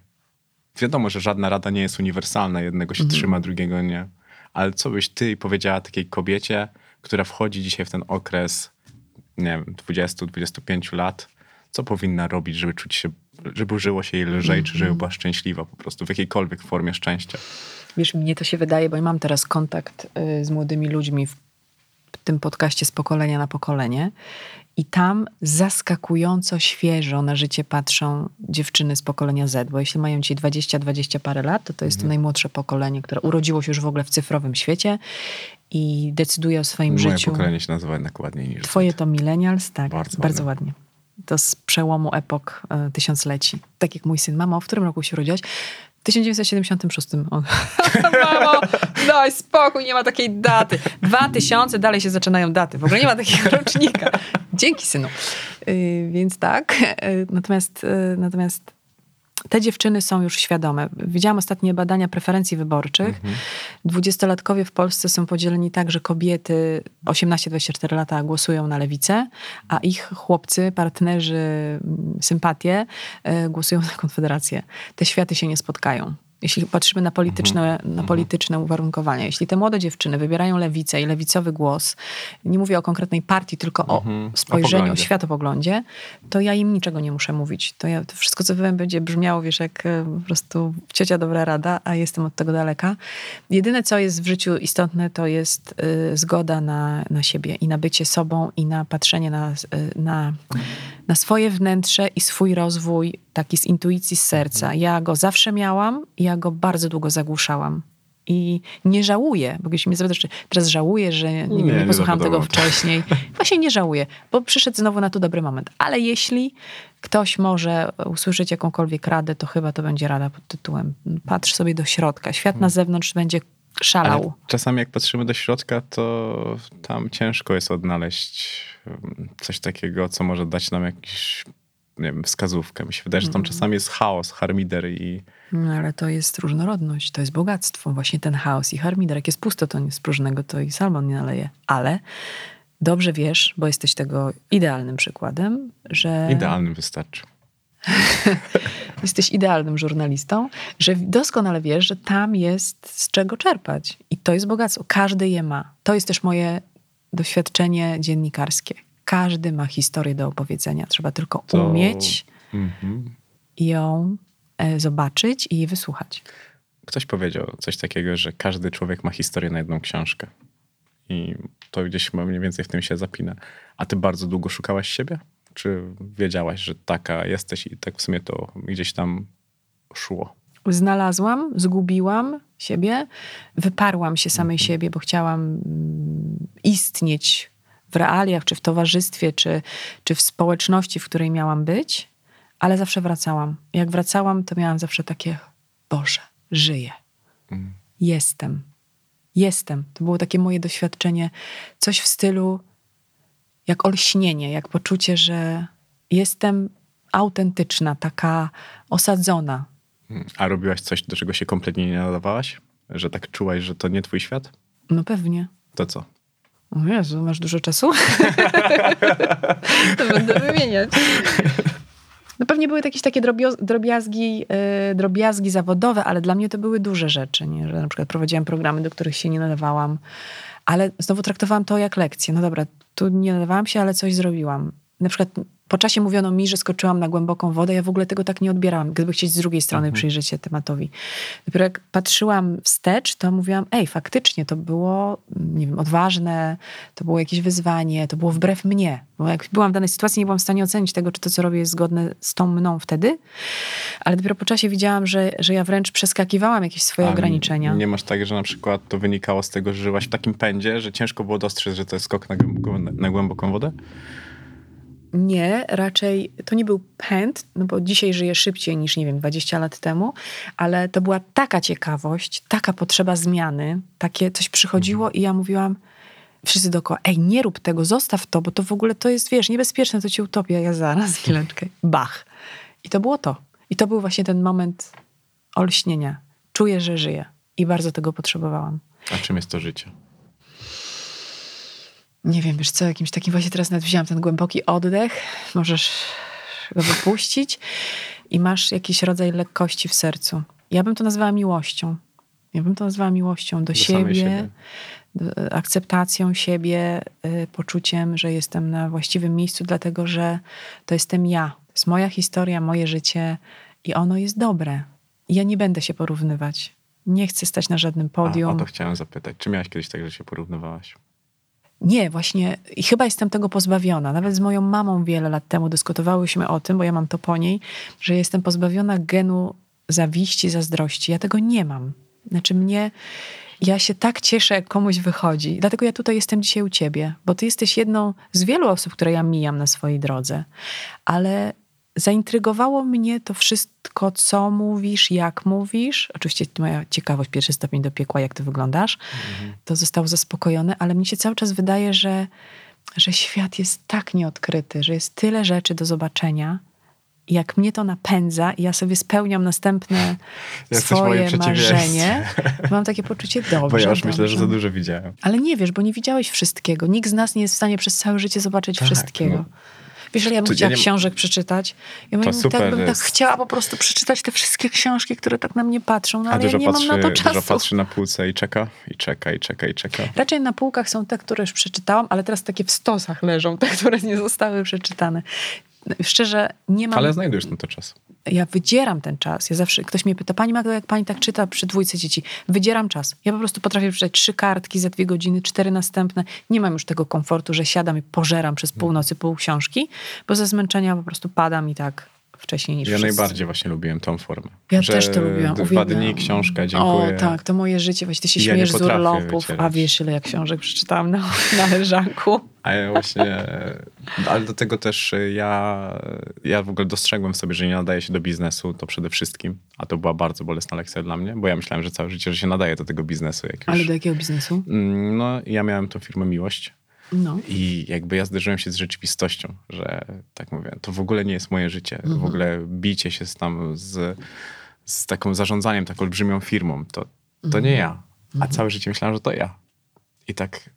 Wiadomo, że żadna rada nie jest uniwersalna, jednego się Mhm. trzyma, drugiego nie. Ale co byś ty powiedziała takiej kobiecie, która wchodzi dzisiaj w ten okres, nie wiem, 20-25 lat, co powinna robić, żeby czuć się, żeby żyło się jej lżej, czy Mhm. żeby była szczęśliwa po prostu, w jakiejkolwiek formie szczęścia. Wiesz, mnie to się wydaje, bo ja mam teraz kontakt y, z młodymi ludźmi w tym podcaście z pokolenia na pokolenie i tam zaskakująco świeżo na życie patrzą dziewczyny z pokolenia Z, bo jeśli mają dzisiaj 20-20 parę lat, to to jest to najmłodsze pokolenie, które urodziło się już w ogóle w cyfrowym świecie i decyduje o swoim Moje życiu. pokolenie się nazywa jednak ładniej niż Twoje to millennials, tak, Bardzo bardzo, ładnie. ładnie. To z przełomu epok e, tysiącleci. Tak jak mój syn. Mamo, w którym roku się urodziłaś? W 1976. On, Mamo, daj spokój, nie ma takiej daty. 2000, dalej się zaczynają daty. W ogóle nie ma takiego rocznika. Dzięki, synu. Y, więc tak. Y, natomiast, y, natomiast te dziewczyny są już świadome. Widziałam ostatnie badania preferencji wyborczych. Dwudziestolatkowie w Polsce są podzieleni tak, że kobiety 18-24 lata głosują na lewicę, a ich chłopcy, partnerzy, mm, sympatie e, głosują na Konfederację. Te światy się nie spotkają. Jeśli patrzymy na polityczne, na polityczne uwarunkowania, jeśli te młode dziewczyny wybierają lewicę i lewicowy głos, nie mówię o konkretnej partii, tylko o Mhm. O spojrzeniu, o poglądzie. światopoglądzie, to ja im niczego nie muszę mówić. To, ja, to wszystko, co powiem, będzie brzmiało, wiesz, jak e, po prostu ciocia dobra rada, a jestem od tego daleka. Jedyne, co jest w życiu istotne, to jest y, zgoda na, na siebie i na bycie sobą i na patrzenie na, y, na, na swoje wnętrze i swój rozwój taki z intuicji, z serca. Ja go zawsze miałam ja go bardzo długo zagłuszałam. I nie żałuję, bo jeśli mnie zapytasz, czy teraz żałuję, że nie, Nie, nie, nie posłuchałam tego wcześniej. Właśnie nie żałuję, bo przyszedł znowu na to dobry moment. Ale jeśli ktoś może usłyszeć jakąkolwiek radę, to chyba to będzie rada pod tytułem patrz sobie do środka. Świat na zewnątrz będzie szalał. Ale czasami jak patrzymy do środka, to tam ciężko jest odnaleźć coś takiego, co może dać nam jakiś nie wiem, wskazówkę. Mi się wydaje, że tam czasami jest chaos, harmider i No, ale to jest różnorodność, to jest bogactwo. Właśnie ten chaos i harmider. Jak jest pusto, to nic próżnego, to i salmon nie naleje. Ale dobrze wiesz, bo jesteś tego idealnym przykładem, że idealnym wystarczy. jesteś idealnym żurnalistą, że doskonale wiesz, że tam jest z czego czerpać. I to jest bogactwo. Każdy je ma. To jest też moje doświadczenie dziennikarskie. Każdy ma historię do opowiedzenia. Trzeba tylko To- umieć Mhm. ją e, zobaczyć i jej wysłuchać. Ktoś powiedział coś takiego, że każdy człowiek ma historię na jedną książkę. I to gdzieś mniej więcej w tym się zapina. A ty bardzo długo szukałaś siebie? Czy wiedziałaś, że taka jesteś i tak w sumie to gdzieś tam szło? Znalazłam, zgubiłam siebie, wyparłam się samej siebie, bo chciałam mm, istnieć w realiach, czy w towarzystwie, czy, czy w społeczności, w której miałam być, ale zawsze wracałam. Jak wracałam, to miałam zawsze takie, Boże, żyję. Jestem. Jestem. To było takie moje doświadczenie, coś w stylu jak olśnienie, jak poczucie, że jestem autentyczna, taka osadzona, Mm. A robiłaś coś, do czego się kompletnie nie nadawałaś? Że tak czułaś, że to nie twój świat? No pewnie. To co? O Jezu, masz dużo czasu? to będę wymieniać. No pewnie były jakieś takie drobiazgi, yy, drobiazgi zawodowe, ale dla mnie to były duże rzeczy, nie? że na przykład prowadziłam programy, do których się nie nadawałam, ale znowu traktowałam to jak lekcję. No dobra, tu nie nadawałam się, ale coś zrobiłam. Na przykład po czasie mówiono mi, że skoczyłam na głęboką wodę, ja w ogóle tego tak nie odbierałam, gdyby chcieć z drugiej strony przyjrzeć się tematowi. Dopiero jak patrzyłam wstecz, to mówiłam, ej, faktycznie to było, nie wiem, odważne, to było jakieś wyzwanie, to było wbrew mnie. Bo jak byłam w danej sytuacji, nie byłam w stanie ocenić tego, czy to, co robię, jest zgodne z tą mną wtedy, ale dopiero po czasie widziałam, że, że ja wręcz przeskakiwałam jakieś swoje A ograniczenia. Nie masz tak, że na przykład to wynikało z tego, że żyłaś w takim pędzie, że ciężko było dostrzec, że to jest skok na, na głęboką wodę? Nie, raczej to nie był pęd, no bo dzisiaj żyję szybciej niż, nie wiem, 20 lat temu, ale to była taka ciekawość, taka potrzeba zmiany, takie coś przychodziło i ja mówiłam, wszyscy dookoła, ej, nie rób tego, zostaw to, bo to w ogóle to jest, wiesz, niebezpieczne, to cię utopia. Ja zaraz, chwileczkę, bach. I to było to. I to był właśnie ten moment olśnienia. Czuję, że żyję i bardzo tego potrzebowałam. A czym jest to życie? Nie wiem, wiesz co, jakimś takim właśnie teraz nawet wzięłam ten głęboki oddech, możesz go wypuścić i masz jakiś rodzaj lekkości w sercu. Ja bym to nazwała miłością. Ja bym to nazwała miłością do, Do siebie, siebie. Do, akceptacją siebie, y, poczuciem, że jestem na właściwym miejscu, dlatego że to jestem ja. To jest moja historia, moje życie i ono jest dobre. I ja nie będę się porównywać. Nie chcę stać na żadnym A, podium. o to chciałem zapytać. Czy miałaś kiedyś tak, że się porównywałaś? Nie, właśnie i chyba jestem tego pozbawiona. Nawet z moją mamą wiele lat temu dyskutowałyśmy o tym, bo ja mam to po niej, że jestem pozbawiona genu zawiści, zazdrości. Ja tego nie mam. Znaczy mnie, ja się tak cieszę, jak komuś wychodzi. Dlatego ja tutaj jestem dzisiaj u ciebie, bo ty jesteś jedną z wielu osób, które ja mijam na swojej drodze. Ale zaintrygowało mnie to wszystko, co mówisz, jak mówisz. Oczywiście moja ciekawość, pierwszy stopień do piekła, jak ty wyglądasz, to zostało zaspokojone, ale mi się cały czas wydaje, że, że świat jest tak nieodkryty, że jest tyle rzeczy do zobaczenia. Jak mnie to napędza i ja sobie spełniam następne Jesteś swoje marzenie, to mam takie poczucie dobrze. Bo ja już myślę, że dobrze. za dużo widziałem. Ale nie wiesz, bo nie widziałeś wszystkiego. Nikt z nas nie jest w stanie przez całe życie zobaczyć Tak, wszystkiego. no. Wiesz, ja bym chciała książek przeczytać? Ja bym super tak, bym tak chciała po prostu przeczytać te wszystkie książki, które tak na mnie patrzą, no ale ja dużo nie patrzy, mam na to dużo czasu. patrzy na półce i czeka, i czeka, i czeka, i czeka. Raczej na półkach są te, które już przeczytałam, ale teraz takie w stosach leżą, te, które nie zostały przeczytane. Szczerze, nie mam... Ale znajdujesz na to czas. Ja wydzieram ten czas. Ja zawsze, ktoś mnie pyta, pani Magdo, jak pani tak czyta przy dwójce dzieci? Wydzieram czas. Ja po prostu potrafię przeczytać trzy kartki za dwie godziny, cztery następne. Nie mam już tego komfortu, że siadam i pożeram przez północy pół książki, bo ze zmęczenia po prostu padam i tak wcześniej niż Ja wszyscy. najbardziej właśnie lubiłem tą formę. Ja że też to lubiłam. Dwa uwielbiam. dni, książka, dziękuję. O tak, to moje życie. Właśnie ty się Ja nie śmiejesz z urlopów, a wycierać. wiesz ile ja książek przeczytałam na, na leżanku. A ja właśnie, ale do tego też ja, ja w ogóle dostrzegłem w sobie, że nie nadaje się do biznesu, to przede wszystkim, a to była bardzo bolesna lekcja dla mnie, bo ja myślałem, że całe życie, że się nadaje do tego biznesu. Jak już, Ale do jakiego biznesu? Mm, No, ja miałem tą firmę Miłość No. I jakby ja zderzyłem się z rzeczywistością, że tak mówię, to w ogóle nie jest moje życie. W Mhm. ogóle bicie się z tam z, z taką zarządzaniem, taką olbrzymią firmą, to, to Mhm. nie ja. A całe życie myślałem, że to ja. I tak,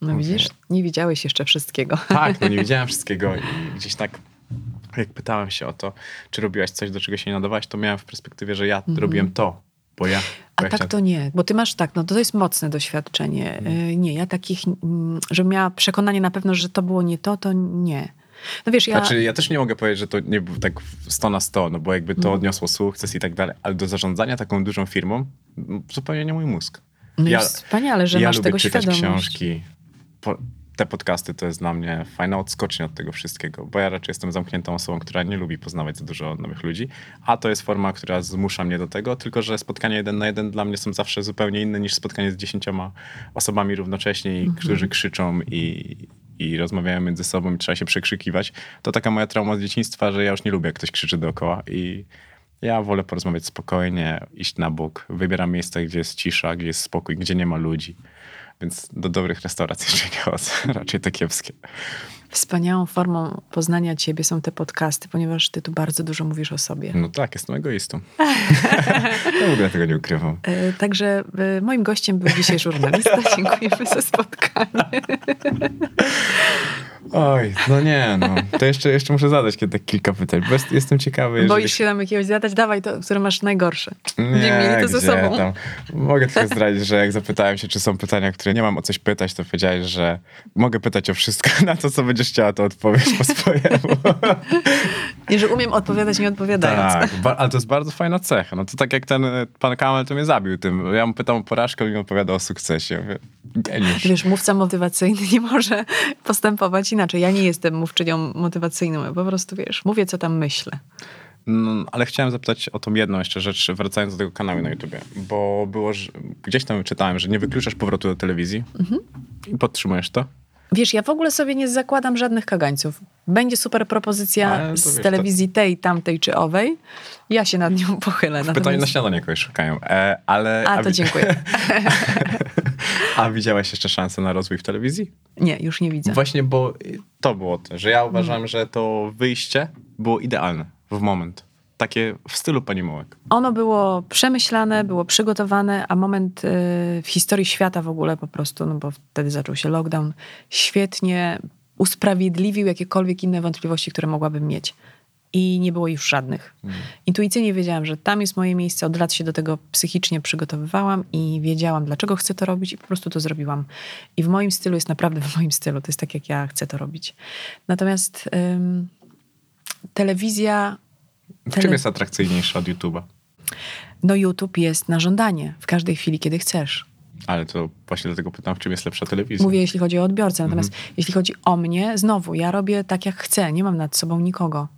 No Mówię. widzisz, nie widziałeś jeszcze wszystkiego. tak, no nie wiedziałem wszystkiego i gdzieś tak jak pytałem się o to, czy robiłaś coś, do czego się nie nadawałeś, to miałem w perspektywie, że ja robiłem to, bo ja... Bo. A tak to nie, bo ty masz tak, no to jest mocne doświadczenie. Y, Nie, ja takich, mm, żebym miała przekonanie na pewno, że to było nie to, to nie. No wiesz, ja... Znaczy, ja też nie mogę powiedzieć, że to nie było tak 100 na 100, no bo jakby to Mhm. odniosło sukces i tak dalej, ale do zarządzania taką dużą firmą zupełnie nie mój mózg. no ja, wspaniale, że ja masz lubię tego czytać świadomość. książki. Po, te podcasty to jest dla mnie fajna odskocznia od tego wszystkiego, bo ja raczej jestem zamkniętą osobą, która nie lubi poznawać za dużo nowych ludzi, a to jest forma, która zmusza mnie do tego, tylko że spotkania jeden na jeden dla mnie są zawsze zupełnie inne niż spotkanie z dziesięcioma osobami równocześnie, Mhm. którzy krzyczą i, i rozmawiają między sobą i trzeba się przekrzykiwać. To taka moja trauma z dzieciństwa, że ja już nie lubię, jak ktoś krzyczy dookoła i ja wolę porozmawiać spokojnie, iść na bok, wybieram miejsca, gdzie jest cisza, gdzie jest spokój, gdzie nie ma ludzi. Więc do dobrych restauracji jeszcze nie chodzę, raczej te kiepskie. Wspaniałą formą poznania ciebie są te podcasty, ponieważ ty tu bardzo dużo mówisz o sobie. No tak, jestem egoistą. ja w ogóle tego nie ukrywam. E, Także e, moim gościem był dzisiaj żurnalista. Dziękujemy za spotkanie. Oj, no nie, no. To jeszcze, jeszcze muszę zadać kiedy kilka pytań, bo jest, jestem ciekawy. jeżeli- Boisz się nam jakiegoś zadać? Dawaj to, które masz najgorsze. Nie, Będziemy mieli to ze sobą. Tam. Mogę tylko zdradzić, że jak zapytałem się, czy są pytania, które nie mam o coś pytać, to powiedziałeś, że mogę pytać o wszystko. Na to, co będziesz chciała, to odpowiesz po swojemu. I że umiem odpowiadać nie odpowiadając. tak, ale to jest bardzo fajna cecha. No to tak jak ten e, pan Kamel, to mnie zabił tym. Ja mu pytam o porażkę, on mi odpowiada o sukcesie. Mówię, Geniusz. Wiesz, mówca motywacyjny nie może postępować inaczej. Ja nie jestem mówczynią motywacyjną. Ja po prostu, wiesz, mówię, co tam myślę. No, ale chciałem zapytać o tą jedną jeszcze rzecz, wracając do tego kanału na YouTubie, bo było, że gdzieś tam czytałem, że nie wykluczasz powrotu do telewizji i podtrzymujesz to. Wiesz, ja w ogóle sobie nie zakładam żadnych kagańców. Będzie super propozycja to z wiesz, telewizji tej, tamtej czy owej. Ja się nad nią pochylę. Pytanie na Natomiast... śniadanie kogoś szukają, e, ale... A, to dziękuję. A widziałaś jeszcze szansę na rozwój w telewizji? Nie, już nie widzę. Właśnie, bo to było to, że ja uważam, że to wyjście było idealne w moment. Takie w stylu pani Mołek. Ono było przemyślane, było przygotowane, a moment y, w historii świata w ogóle po prostu, no bo wtedy zaczął się lockdown, świetnie usprawiedliwił jakiekolwiek inne wątpliwości, które mogłabym mieć. I nie było już żadnych. Intuicyjnie wiedziałam, że tam jest moje miejsce. Od lat się do tego psychicznie przygotowywałam i wiedziałam, dlaczego chcę to robić i po prostu to zrobiłam. I w moim stylu jest naprawdę w moim stylu. To jest tak, jak ja chcę to robić. Natomiast ym, telewizja W Tele- czym jest atrakcyjniejsza od YouTube'a? no YouTube jest na żądanie w każdej chwili, kiedy chcesz. Ale to właśnie dlatego pytam, w czym jest lepsza telewizja. Mówię, jeśli chodzi o odbiorcę. Natomiast Mhm. jeśli chodzi o mnie, znowu, ja robię tak, jak chcę. Nie mam nad sobą nikogo.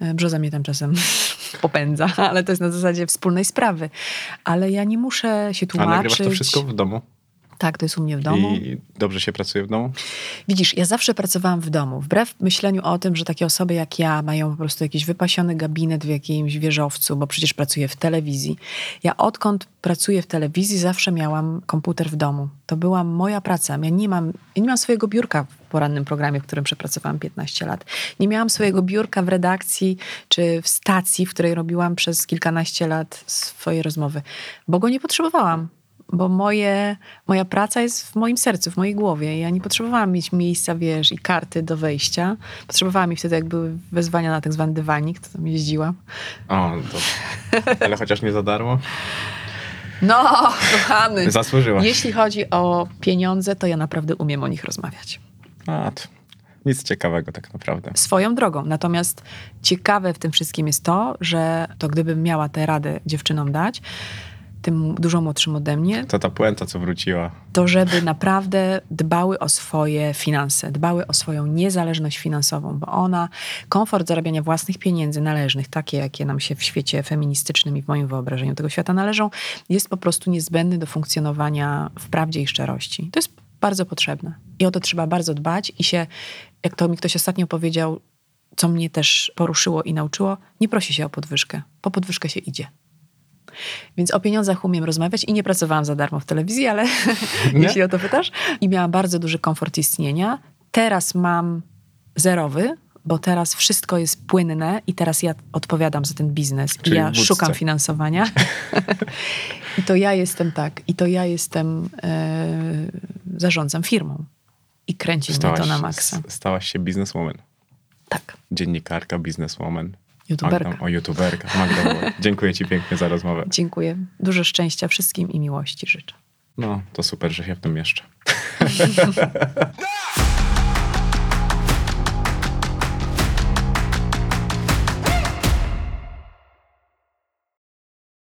E, Brzoza mnie tam czasem popędza, ale to jest na zasadzie wspólnej sprawy. Ale ja nie muszę się A tłumaczyć. nagrywasz to wszystko w domu? Tak, to jest u mnie w domu. I dobrze się pracuje w domu? Widzisz, ja zawsze pracowałam w domu. Wbrew myśleniu o tym, że takie osoby jak ja mają po prostu jakiś wypasiony gabinet w jakimś wieżowcu, bo przecież pracuję w telewizji. Ja odkąd pracuję w telewizji, zawsze miałam komputer w domu. To była moja praca. Ja nie mam, ja nie mam swojego biurka w porannym programie, w którym przepracowałam 15 lat. Nie miałam swojego biurka w redakcji czy w stacji, w której robiłam przez kilkanaście lat swoje rozmowy, bo go nie potrzebowałam bo moje, moja praca jest w moim sercu, w mojej głowie. Ja nie potrzebowałam mieć miejsca, wiesz, i karty do wejścia. Potrzebowałam mi wtedy, jak były wezwania na tak zwany dywanik, to tam jeździłam. O, to... Ale chociaż nie za darmo? No, kochany. Zasłużyłaś. Jeśli chodzi o pieniądze, to ja naprawdę umiem o nich rozmawiać. A, to nic ciekawego tak naprawdę. Swoją drogą. Natomiast ciekawe w tym wszystkim jest to, że to gdybym miała tę radę dziewczynom dać, tym dużo młodszym ode mnie, To ta puenta, co wróciła. to żeby naprawdę dbały o swoje finanse, dbały o swoją niezależność finansową, bo ona, komfort zarabiania własnych pieniędzy należnych, takie jakie nam się w świecie feministycznym i w moim wyobrażeniu tego świata należą, jest po prostu niezbędny do funkcjonowania w prawdzie i szczerości. To jest bardzo potrzebne. I o to trzeba bardzo dbać i się, jak to mi ktoś ostatnio powiedział, co mnie też poruszyło i nauczyło, nie prosi się o podwyżkę. Po podwyżkę się idzie. Więc o pieniądzach umiem rozmawiać i nie pracowałam za darmo w telewizji, ale jeśli o to pytasz. I miałam bardzo duży komfort istnienia. Teraz mam zerowy, bo teraz wszystko jest płynne i teraz ja odpowiadam za ten biznes. Czyli I ja szukam finansowania. I to ja jestem tak. I to ja jestem, e, zarządzam firmą. I kręci mnie to na maksa. stałaś się bizneswoman. Tak. Dziennikarka, bizneswoman. YouTuberka. Magda, o, youtuberka. Magda. Dziękuję ci pięknie za rozmowę. Dziękuję. Dużo szczęścia wszystkim i miłości życzę. No, to super, że się w tym mieszczę.